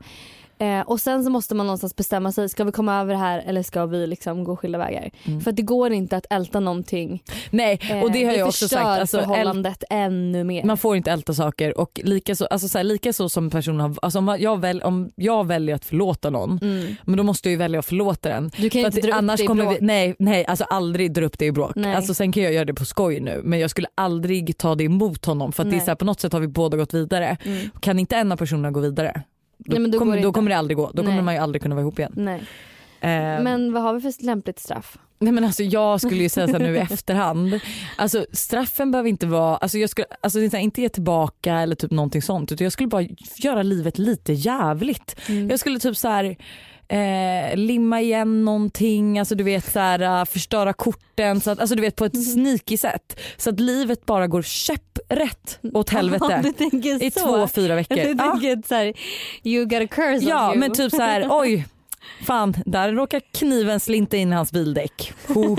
Eh, och sen så måste man någonstans bestämma sig, ska vi komma över det här eller ska vi liksom gå skilda vägar? Mm. För att det går inte att älta någonting. Nej och det Eh, har jag också sagt. Alltså, förhållandet ännu mer. man får inte älta saker och lika så, alltså så, här, lika så som personen har, alltså om jag, väl, om jag väljer att förlåta någon Mm. men då måste jag ju välja att förlåta den. Du kan ju För inte att dra upp annars det i kommer bråk. vi, nej, nej alltså aldrig dra upp det i bråk. Nej. Alltså, sen kan jag göra det på skoj nu men jag skulle aldrig ta det emot honom för att det är så här, på något sätt har vi båda gått vidare. Mm. Kan inte en av personerna gå vidare då, Nej, då kommer, det då kommer det aldrig gå. Då kommer Nej. man ju aldrig kunna vara ihop igen. Nej. Eh, Men vad har vi för lämpligt straff? Nej men alltså jag skulle ju säga så nu i efterhand, alltså straffen behöver inte vara, alltså jag skulle, alltså här, inte ge tillbaka eller typ någonting sånt utan jag skulle bara göra livet lite jävligt. Mm. Jag skulle typ så här Eh, limma igen någonting, alltså du vet så här, äh, förstöra korten, så att, alltså du vet på ett Mm. sneaky sätt. Så att livet bara går käpprätt åt Ja, helvete tänker i så. två, fyra veckor. Du Ja. tänker så här, you got a curse Ja men typ så här, oj Fan, där råkar kniven slinta in i hans bildäck. Ho.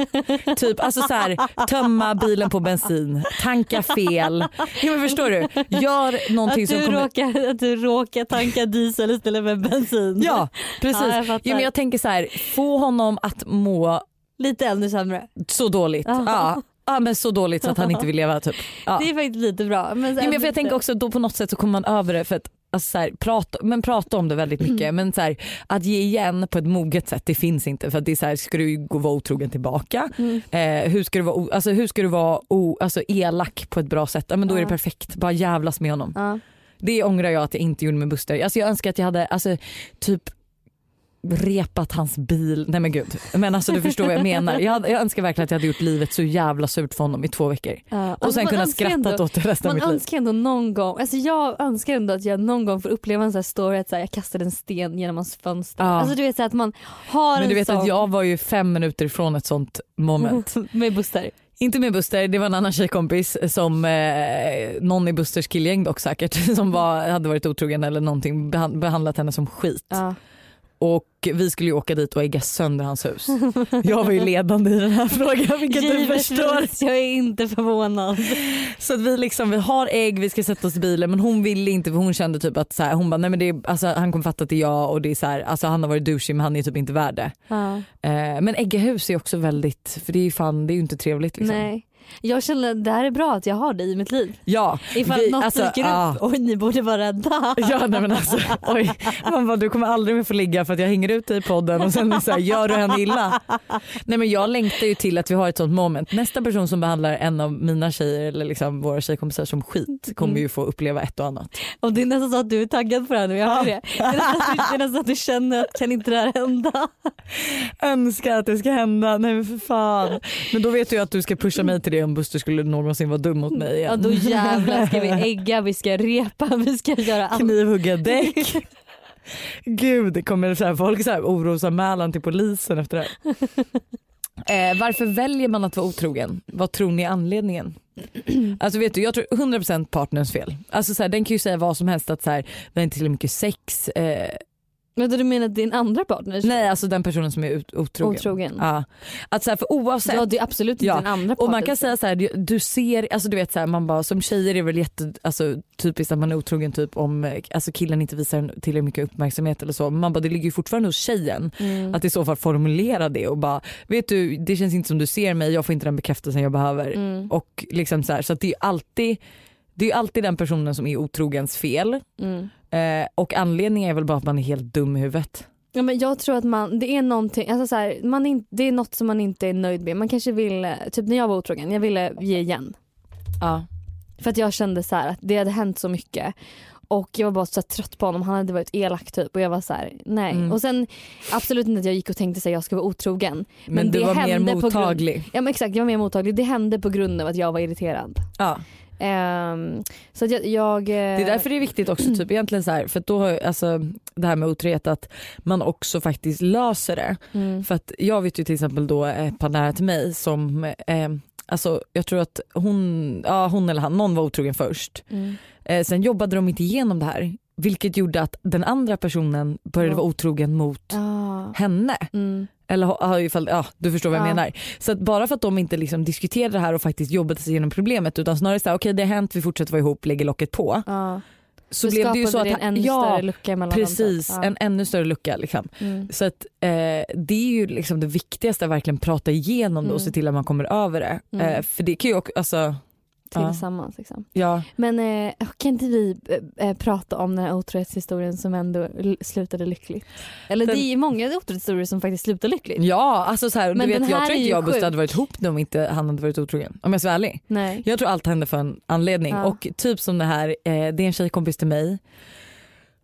Typ, alltså så här, tömma bilen på bensin, tanka fel. Ja, men förstår du? Gör någonting att, som du kommer... råkar, att du råkar tanka diesel istället för bensin. Ja precis. Ja, Ja, jag fattar. men jag tänker så här, få honom att må Lite ännu sämre. så dåligt. Ja. Ja. Ja, men så dåligt så att han inte vill leva typ. Ja. Det är faktiskt lite bra. Men, Ja, men för jag tänker också då på något sätt så kommer man över det för att alltså så här, prata, men prata om det väldigt mycket Mm. men så här, att ge igen på ett moget sätt det finns inte för det är så här, ska du gå vara otrogen tillbaka? Mm. Eh, hur ska du vara, o- alltså, hur ska du vara o, alltså, elak på ett bra sätt? Ja, men då är det Ja. perfekt, bara jävlas med honom. Ja. Det ångrar jag att jag inte gjorde med Buster. Alltså, jag önskar att jag hade alltså, typ repat hans bil. Nej men gud. Men alltså du förstår vad jag menar. Jag, jag önskar verkligen att jag hade gjort livet så jävla surt för honom i två veckor. Ja. Och Alltså, sen man kunna önskar skratta ändå- åt det resten av Man mitt liv. önskar ändå någon gång, alltså jag önskar ändå att jag någon gång får uppleva en sån här story att så här, jag kastade en sten genom hans fönster. Ja. Alltså du vet så här, att man har Men en du vet sån att jag var ju fem minuter ifrån ett sånt moment. med Buster. Inte med Buster, det var en annan tjejkompis som eh, någon i Busters killgäng dock säkert som var, hade varit otrogen eller någonting behan- behandlat henne som skit. Ja. Och vi skulle ju åka dit och ägga sönder hans hus. Jag var ju ledande i den här frågan vilket du förstår. Givetvis, jag är inte förvånad. Så att vi liksom, vi har ägg, vi ska sätta oss i bilen men hon ville inte för hon kände typ att så här, hon bara, nej men det är, alltså, han kommer fatta att det är jag och det är så här, alltså, han har varit douchig men han är typ inte värd det. Ja. Eh, men ägga hus är också väldigt, för det är ju fan, det är ju inte trevligt liksom. Nej. Jag känner att det här är bra att jag har dig i mitt liv. Ja, Ifall vi- något alltså, dyker upp, oj ni borde vara rädda. Ja nej men alltså oj. Man bara, du kommer aldrig mer få ligga för att jag hänger ut dig i podden och sen så här, gör du henne illa. Nej men jag längtar ju till att vi har ett sånt moment. Nästa person som behandlar en av mina tjejer eller liksom våra tjejkompisar som skit kommer ju få uppleva ett och annat. Och det är nästan så att du är taggad på det här nu, jag hör det. Det är nästan nästan att du känner att kan inte det här hända? Önskar att det ska hända, nej men för fan. Men då vet du ju att du ska pusha mig till det om Buster skulle någonsin vara dum mot mig igen. Ja då jävlar ska vi ägga, vi ska repa, vi ska göra allt. Knivhugga däck. Gud, det kommer så här, folk så här orosanmälan till polisen efter det. Eh, varför väljer man att vara otrogen? Vad tror ni är anledningen? Alltså vet du, jag tror 100% partners fel. Alltså så här, den kan ju säga vad som helst att så här, vi har inte tillräckligt mycket sex. Eh, Men du menar din andra partner nej alltså den personen som är ut- otrogen. otrogen? Ja. Att så här, för oavsett Ja det är absolut inte Ja, din andra partner. Och man kan säga så här, du- du ser, alltså du vet så här, man bara som tjejer är det väl jätte, alltså, typiskt att man är otrogen typ om alltså killen inte visar tillräckligt mycket uppmärksamhet eller så. Men man bara det ligger ju fortfarande hos tjejen mm. att i så fall formulera det och bara vet du det känns inte som du ser mig, jag får inte den bekräftelsen jag behöver. Mm. Och liksom så här, så att det är alltid det är alltid den personen som är otrogens fel Mm. eh, och anledningen är väl bara att man är helt dum i huvudet. Ja, men jag tror att man, det är någonting, alltså så här, man in, det är något som man inte är nöjd med. Man kanske vill, typ när jag var otrogen, jag ville ge igen. Ja. För att jag kände så här att det hade hänt så mycket. Och jag var bara så trött på honom, han hade varit elak typ och jag var så här: nej. Mm. Och sen absolut inte att jag gick och tänkte att jag ska vara otrogen. Men, Men du det var mer hände grund- mottaglig. Ja men exakt, jag var mer mottaglig. Det hände på grund av att jag var irriterad. Ja. Ehm, så jag... jag Det är därför det är viktigt också typ egentligen så här, för då har alltså det här med otrohet att man också faktiskt löser det. mm, För att jag vet ju till exempel då ett par nära till mig som eh, Alltså jag tror att hon, ja, hon eller han, någon var otrogen först. mm. Eh, sen jobbade de inte igenom det här. Vilket gjorde att den andra personen började Ja. vara otrogen mot Ah, henne. mm. Eller ifall, ja, du förstår vad jag Ja. menar. Så bara för att de inte liksom diskuterade det här och faktiskt jobbade sig igenom problemet utan snarare så här, okej det har hänt, vi fortsätter vara ihop, lägger locket på. Ja. Så Då blev det ju så att en ännu ja, större lucka mellan dem. precis, typ. Ja. en ännu större lucka liksom. Mm. Så att eh, det är ju liksom det viktigaste att verkligen prata igenom det och Mm. se till att man kommer över det. Mm. Eh, för det kan ju också, alltså, Ja. Tillsammans liksom. ja. Men eh, kan inte vi eh, eh, prata om den här otrohetshistorien som ändå slutade lyckligt? Eller Den- det är ju många otrohetshistorier som faktiskt slutar lyckligt. Ja alltså så här, Men du vet, jag tror inte jag och Buster hade varit ihop om inte han hade varit otrogen. Om jag ska vara ärlig. Nej. Jag tror allt hände för en anledning Ja. och typ som det här, eh, det är en tjejkompis till mig.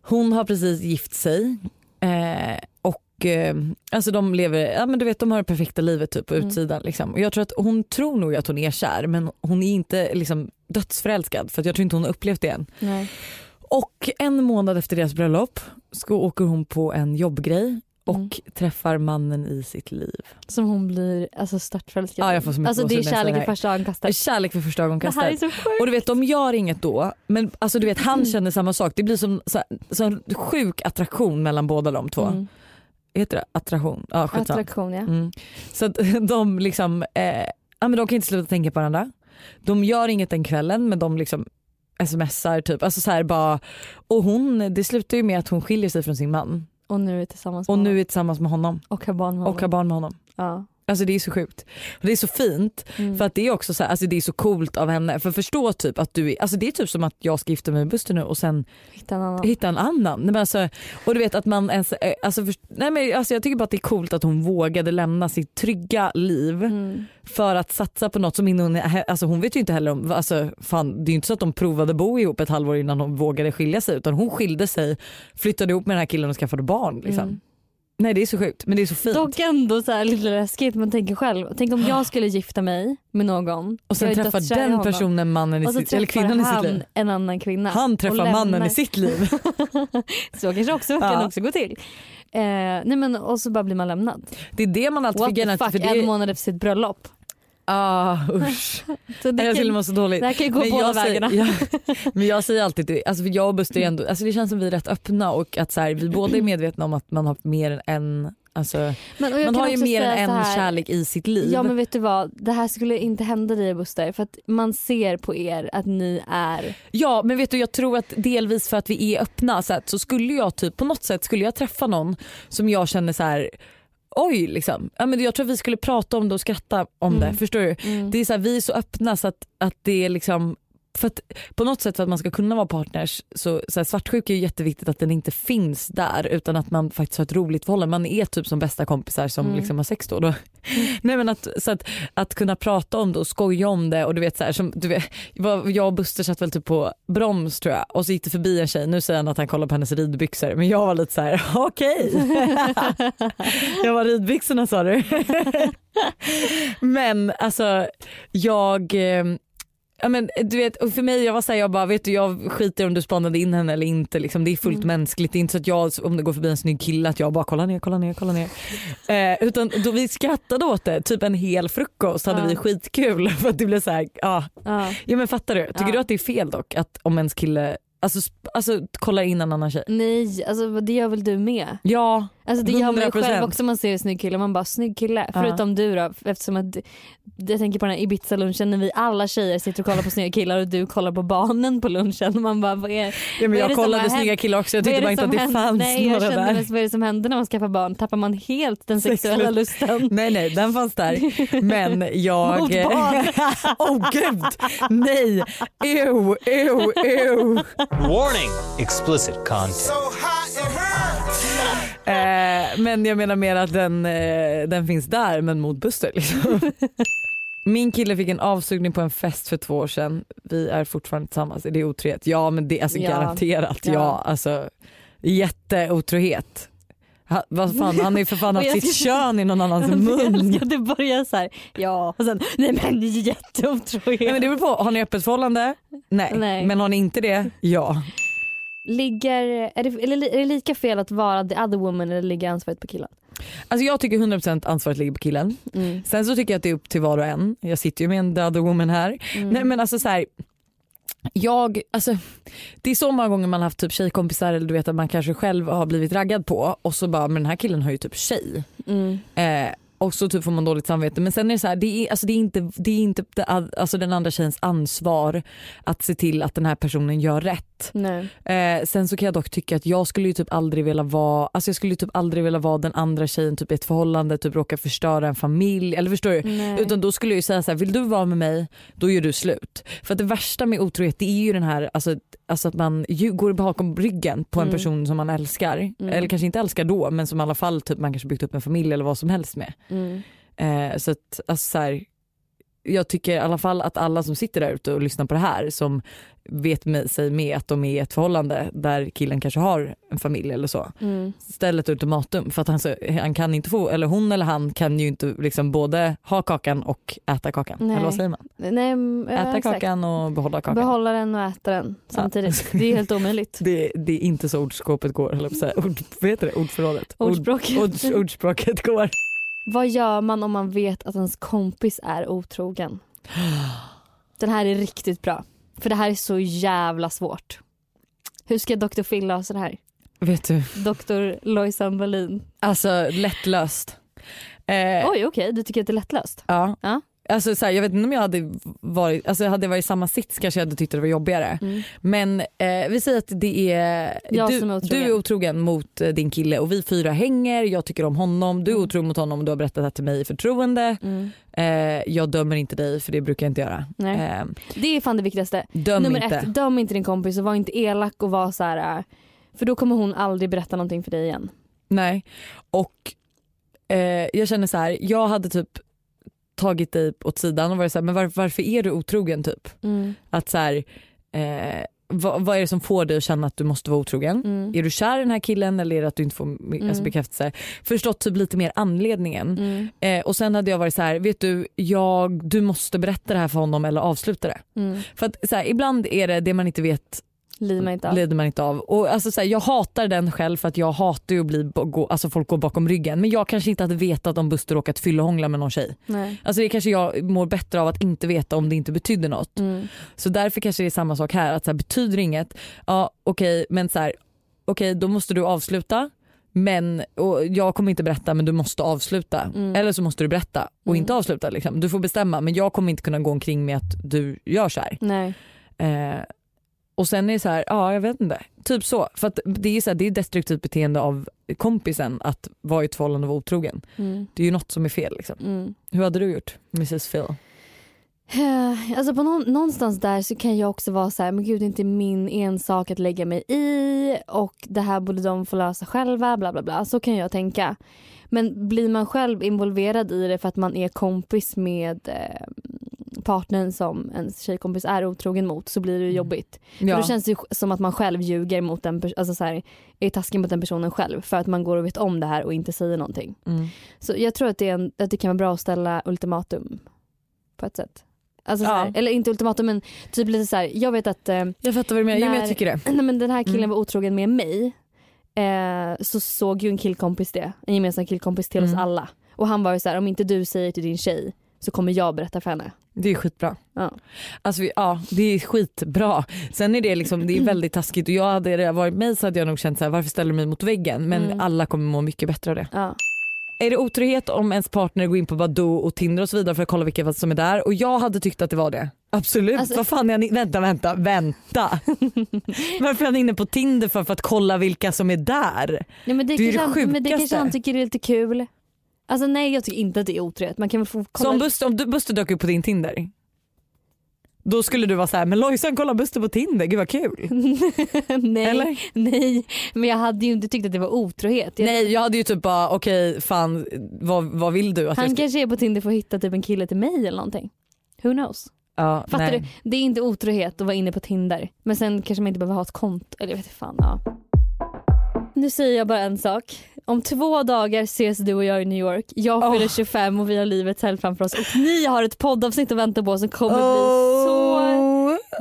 Hon har precis gift sig eh, och eh, alltså de lever, ja men du vet de har det perfekta livet typ på Mm. utsidan liksom. Och jag tror att hon tror nog att hon är kär men hon är inte liksom dödsförälskad för att jag tror inte hon har upplevt det än. Nej. Och en månad efter deras bröllop så åker hon på en jobbgrej och Mm. träffar mannen i sitt liv. Som hon blir alltså störtförälskad så mycket Alltså det är kärlek i här. första ögonkastet. Kärlek för första Det här är ögonkastet. så sjukt. Och du vet de gör inget då men alltså du vet han känner samma sak. Det blir som så, sjuk attraktion mellan båda de två. Mm. Heter det attraktion? Ja. Attraktion ja. Mm. Så att de liksom, eh, ja, men de kan inte sluta tänka på varandra. De gör inget den kvällen men de liksom smsar typ. Alltså så här bara, och hon, det slutar ju med att hon skiljer sig från sin man Och nu är tillsammans med och nu honom. är tillsammans med honom och har barn med honom. och har barn med honom. ja. Alltså det är så sjukt. Och det är så fint Mm. för att det är också så här, alltså det är så coolt av henne. För förstå typ att du är, alltså det är typ som att jag ska gifta mig med Buster nu och sen Hitta en annan. hitta en annan. Nej, men alltså, och du vet att man ens, eh, alltså, först, nej men alltså jag tycker bara att det är coolt att hon vågade lämna sitt trygga liv Mm. för att satsa på något som hon, alltså hon vet ju inte heller om, alltså fan det är ju inte så att de provade bo ihop ett halvår innan hon vågade skilja sig utan hon skilde sig, flyttade ihop med den här killen och skaffade barn. Liksom. Mm. Nej det är så sjukt men det är så fint. Dock ändå så här lite läskigt man tänker själv. Tänk om jag skulle gifta mig med någon och sen är träffar den personen mannen i sitt, eller kvinnan i sitt liv. en annan kvinna. Han träffar mannen i sitt liv. Så kanske också kan Ja. också gå till. Eh, nej men och så bara blir man lämnad. Det är det man alltid What fick the fuck, för det, en månad efter sitt bröllop. Ah, usch. Så det, Jag skulle må så dåligt. det här kan ju gå båda jag säger, vägarna. ja, men jag säger alltid, det, alltså för jag och Buster ändå, alltså det känns som vi är rätt öppna och att så här, vi båda är medvetna om att man har mer än en, alltså, Men, jag man har ju mer än en här, kärlek i sitt liv. Ja men vet du vad, det här skulle inte hända dig Buster för att man ser på er att ni är Ja men vet du jag tror att delvis för att vi är öppna så, att, så skulle jag typ på något sätt skulle jag träffa någon som jag känner så här. Oj liksom. Ja, men jag tror vi skulle prata om det och skratta om Mm. det. Förstår du? Det är så här, vi är så öppna så att, att det är liksom för att på något sätt för att man ska kunna vara partners så, så här, svartsjuka är ju jätteviktigt att den inte finns där utan att man faktiskt har ett roligt förhållande. Man är typ som bästa kompisar som Mm. liksom har sex då. då. Nej, men att, så att, att kunna prata om det och skoja om det och du vet så här, som, du vet, jag och Buster satt väl typ på broms tror jag och så gick det förbi en tjej, nu säger han att han kollar på hennes ridbyxor men jag var lite så här: okej. jag var ridbyxorna sa du. men alltså jag eh, Ja, men, du vet, och för mig jag var såhär, jag bara vet du jag skiter om du spanade in henne eller inte. Liksom, det är fullt mänskligt. Det är inte så att jag om det går förbi en snygg kille att jag bara kollar ner, kollar ner, kollar ner. Eh, utan då vi skrattade åt det, typ en hel frukost hade Ja. vi skitkul för att det blev så här, ja. ja. ja men fattar du? Tycker Ja. du att det är fel dock att om ens kille alltså, alltså kollar in en annan tjej? Nej, alltså det gör väl du med? Ja, Alltså det gör man ju 100%. själv också man ser en snygg kille. Man bara snygg kille. Ja. Förutom du då eftersom att jag tänker på den här Ibiza-lunchen när vi alla tjejer sitter och kollar på snygga killar och du kollar på barnen på lunchen. Man bara vad är, ja Vad men är jag kollade snygga killar också, jag tyckte bara inte att det händer? fanns Nej, jag några kände där. mest, vad är det som händer när man skaffar barn? Tappar man helt den sexuella lusten? Nej nej den fanns där men jag... Mot barn. oh gud nej, ew, ew, ew. Warning! Explicit content. So. Eh, men jag menar mer att den, eh, den finns där men mot Buster liksom. Min kille fick en avsugning på en fest för två år sedan. Vi är fortfarande tillsammans. Är det otrohet? Ja men det är alltså Ja. garanterat. Ja. Ja. alltså, jätteotrohet. Ha, vad fan, han har ju för fan haft jag sitt ska- kön i någon annans Jag mun. att det börjar så här. ja och sen nej men jätteotrohet. Nej, men det beror på, har ni öppet förhållande? Nej. Nej. Men har ni inte det? Ja. Ligger, är, det, eller, är det lika fel att vara the other woman eller ligger ansvaret på killen? Alltså jag tycker 100% ansvaret ligger på killen. Mm. Sen så tycker jag att det är upp till var och en. Jag sitter ju med en the other woman här. Mm. Nej men alltså så här, jag, alltså, det är så många gånger man har haft typ tjejkompisar eller du vet att man kanske själv har blivit raggad på och så bara men den här killen har ju typ tjej. Mm. Eh, och så typ får man dåligt samvete men sen är det så här, det är, alltså det är inte, det är inte det, alltså den andra tjejens ansvar att se till att den här personen gör rätt. Eh, sen så kan jag dock tycka att jag skulle ju typ aldrig vilja vara, alltså jag skulle typ aldrig vilja vara den andra tjejen typ i ett förhållande, typ råka förstöra en familj eller förstår du? Nej. Utan då skulle jag ju säga så här, vill du vara med mig då gör du slut. För att det värsta med otrohet det är ju den här, alltså, alltså att man går bakom ryggen på en Mm. person som man älskar. Mm. Eller kanske inte älskar då men som i alla fall typ man kanske byggt upp en familj eller vad som helst med. Mm. Eh, så att alltså så här, jag tycker i alla fall att alla som sitter där ute och lyssnar på det här som vet med sig med att de är i ett förhållande där killen kanske har en familj eller så. Mm. Ställ ett ultimatum för att han, så- han kan inte få, eller hon eller han kan ju inte liksom både ha kakan och äta kakan. Nej. Eller vad säger man? Nej, mm, ja, Äta exakt. kakan och behålla kakan. Behålla den och äta den samtidigt. Det är helt omöjligt. det, det är inte så ordskåpet går. Ord, vad heter det? Ordförrådet? Ord- Ordspråk. Ord, ordspråket går. Vad gör man om man vet att ens kompis är otrogen? Den här är riktigt bra. För det här är så jävla svårt. Hur ska Dr. Phil lösa det här? Vet du, Dr. Lojsan Wallin. alltså lättlöst. Eh, Oj okej, du tycker att det är lättlöst? Ja. Ja. Alltså, så här, jag vet inte om jag hade varit, alltså, hade jag varit i samma sits kanske jag hade tyckt det var jobbigare. Mm. Men eh, vi säger att det är, Jag du, är du är otrogen mot eh, din kille och vi fyra hänger, jag tycker om honom, du är Mm. otrogen mot honom och du har berättat det här till mig i förtroende. Mm. Eh, jag dömer inte dig för det brukar jag inte göra. Nej. Eh, Det är fan det viktigaste. döm Nummer inte. ett, döm inte din kompis och var inte elak och var så här. äh, För då kommer hon aldrig berätta någonting för dig igen. Nej. Och eh, jag känner så här, jag hade typ tagit dig åt sidan och varit så här, men var, varför är du otrogen typ? Att så här, eh, vad, vad är det som får dig att känna att du måste vara otrogen? Mm. Är du kär i den här killen eller är det att du inte får mm. alltså, Mm. bekräftelse? Förstått typ lite mer anledningen. Mm. Eh, och sen hade jag varit så här, vet du, jag, du måste berätta det här för honom eller avsluta det. Mm. För att så här, ibland är det det man inte vet Lider man inte av. lider man inte av. Och alltså, så här, jag hatar den själv för att jag hatar ju att bli, gå, alltså, folk går bakom ryggen. Men jag kanske inte hade vetat om Buster råkat fyllehångla med någon tjej. Nej. Alltså det kanske jag mår bättre av att inte veta om det inte betyder något. Mm. Så därför kanske det är samma sak här. Att så här, betyder inget, ja okej men så här, okej då måste du avsluta. Men, och jag kommer inte berätta men du måste avsluta. Mm. Eller så måste du berätta och Mm. inte avsluta. Liksom. Du får bestämma men jag kommer inte kunna gå omkring med att du gör så här. Nej. Eh, och sen är det så här, ja jag vet inte. Typ så. För att det är så här, det är destruktivt beteende av kompisen att vara i ett förhållande och vara otrogen. Mm. Det är ju något som är fel. Liksom. Mm. Hur hade du gjort Mrs Phil? Eh, Alltså på någon, någonstans där så kan jag också vara så här, men gud det är inte min ensak att lägga mig i och det här borde de få lösa själva bla bla bla. Så kan jag tänka. Men blir man själv involverad i det för att man är kompis med eh, partnern som ens tjejkompis är otrogen mot så blir det ju jobbigt. För Ja. då känns det som att man själv ljuger mot den alltså så här, är taskig mot den personen själv för att man går och vet om det här och inte säger någonting. Mm. Så jag tror att det, en, att det kan vara bra att ställa ultimatum på ett sätt. Alltså så Ja. här, eller inte ultimatum men typ lite så här, jag vet att eh, Jag fattar vad du menar, jo, men jag När- tycker det. nej, men den här killen Mm. var otrogen med mig eh, så såg ju en killkompis det, en gemensam killkompis till Mm. oss alla. Och han var ju så här, om inte du säger till din tjej så kommer jag berätta för henne. Det är skitbra. Ja. Alltså, ja, det är skitbra. Sen är det, liksom, det är väldigt taskigt och jag hade det varit mig så hade jag nog känt så här, varför ställer du mig mot väggen? Men Mm. alla kommer må mycket bättre av det. Ja. Är det otrohet om ens partner går in på Badoo och Tinder och så vidare för att kolla vilka som är där? Och jag hade tyckt att det var det. Absolut. Alltså- Vad fan är ni? Vänta, vänta, vänta. Varför är han inne på Tinder för, för att kolla vilka som är där? Nej, men det, Det är kanske det han, men det kanske sjukaste. han tycker är lite kul. Alltså nej jag tycker inte att det är otrohet. Man kan väl få kolla Så om Buster, om du, Buster dök upp på din Tinder, då skulle du vara så här, men Lojsan kolla Buster på Tinder, gud vad kul. nej, Eller? nej, men jag hade ju inte tyckt att det var otrohet. Jag, Nej jag hade ju typ bara okej fan vad, vad vill du att han jag ska... kanske är på Tinder för att hitta typ en kille till mig eller någonting. Who knows? Ja, Fattar nej. du? Det är inte otrohet att vara inne på Tinder. Men sen kanske man inte behöver ha ett konto. Eller jag vet inte fan. Ja. Nu säger jag bara en sak. Om två dagar ses du och jag i New York. Jag fyller 25 och vi har livets helg framför oss. Och ni har ett poddavsnitt att vänta på som kommer bli så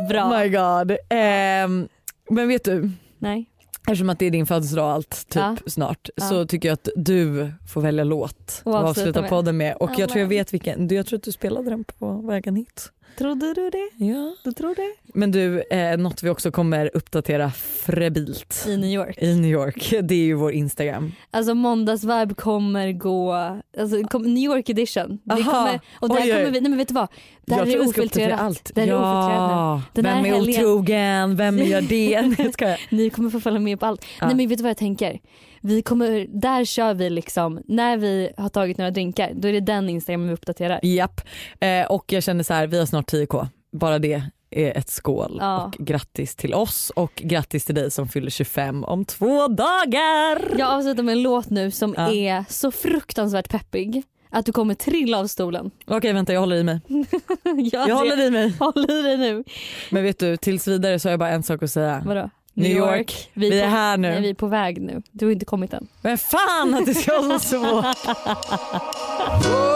Oh bra. my god. Ehm, men vet du, Nej. eftersom att det är din födelsedag och allt typ Ja. snart Ja. så tycker jag att du får välja låt Och och avsluta avsluta med. podden med. Och jag tror jag vet vilken, du, jag tror att du spelade den på vägen hit. Trodde du det? Ja. Du tror det? Men du, eh, något vi också kommer uppdatera frebilt I New York. i New York, det är ju vår Instagram. Alltså måndagsvibe kommer gå, alltså kom, New York edition. Aha. kommer, och där Oj, kommer vi, nej men vet du vad? Där jag är vi ofiltrerat. allt. Där är ja. Den Vem är helgen- otrogen, vem gör det? Nej, jag. Ni kommer få följa med på allt. Ja. Nej men vet du vad jag tänker? Vi kommer, där kör vi liksom, när vi har tagit några drinkar, då är det den Instagram vi uppdaterar. Japp, eh, och jag känner så här, vi har snart 10k. Bara det är ett skål. Ja. Och grattis till oss och grattis till dig som fyller 25 om två dagar. Jag avslutar med en låt nu som Ja. är så fruktansvärt peppig. att du kommer trilla av stolen. Okej vänta jag håller i mig. ja, Jag håller i mig. håll i dig nu. Men vet du tills vidare så har jag bara en sak att säga. Vadå? New York, vi är på, här nu. Nej, vi är på väg nu. Du har inte kommit än. Men fan att det ska vara så svårt.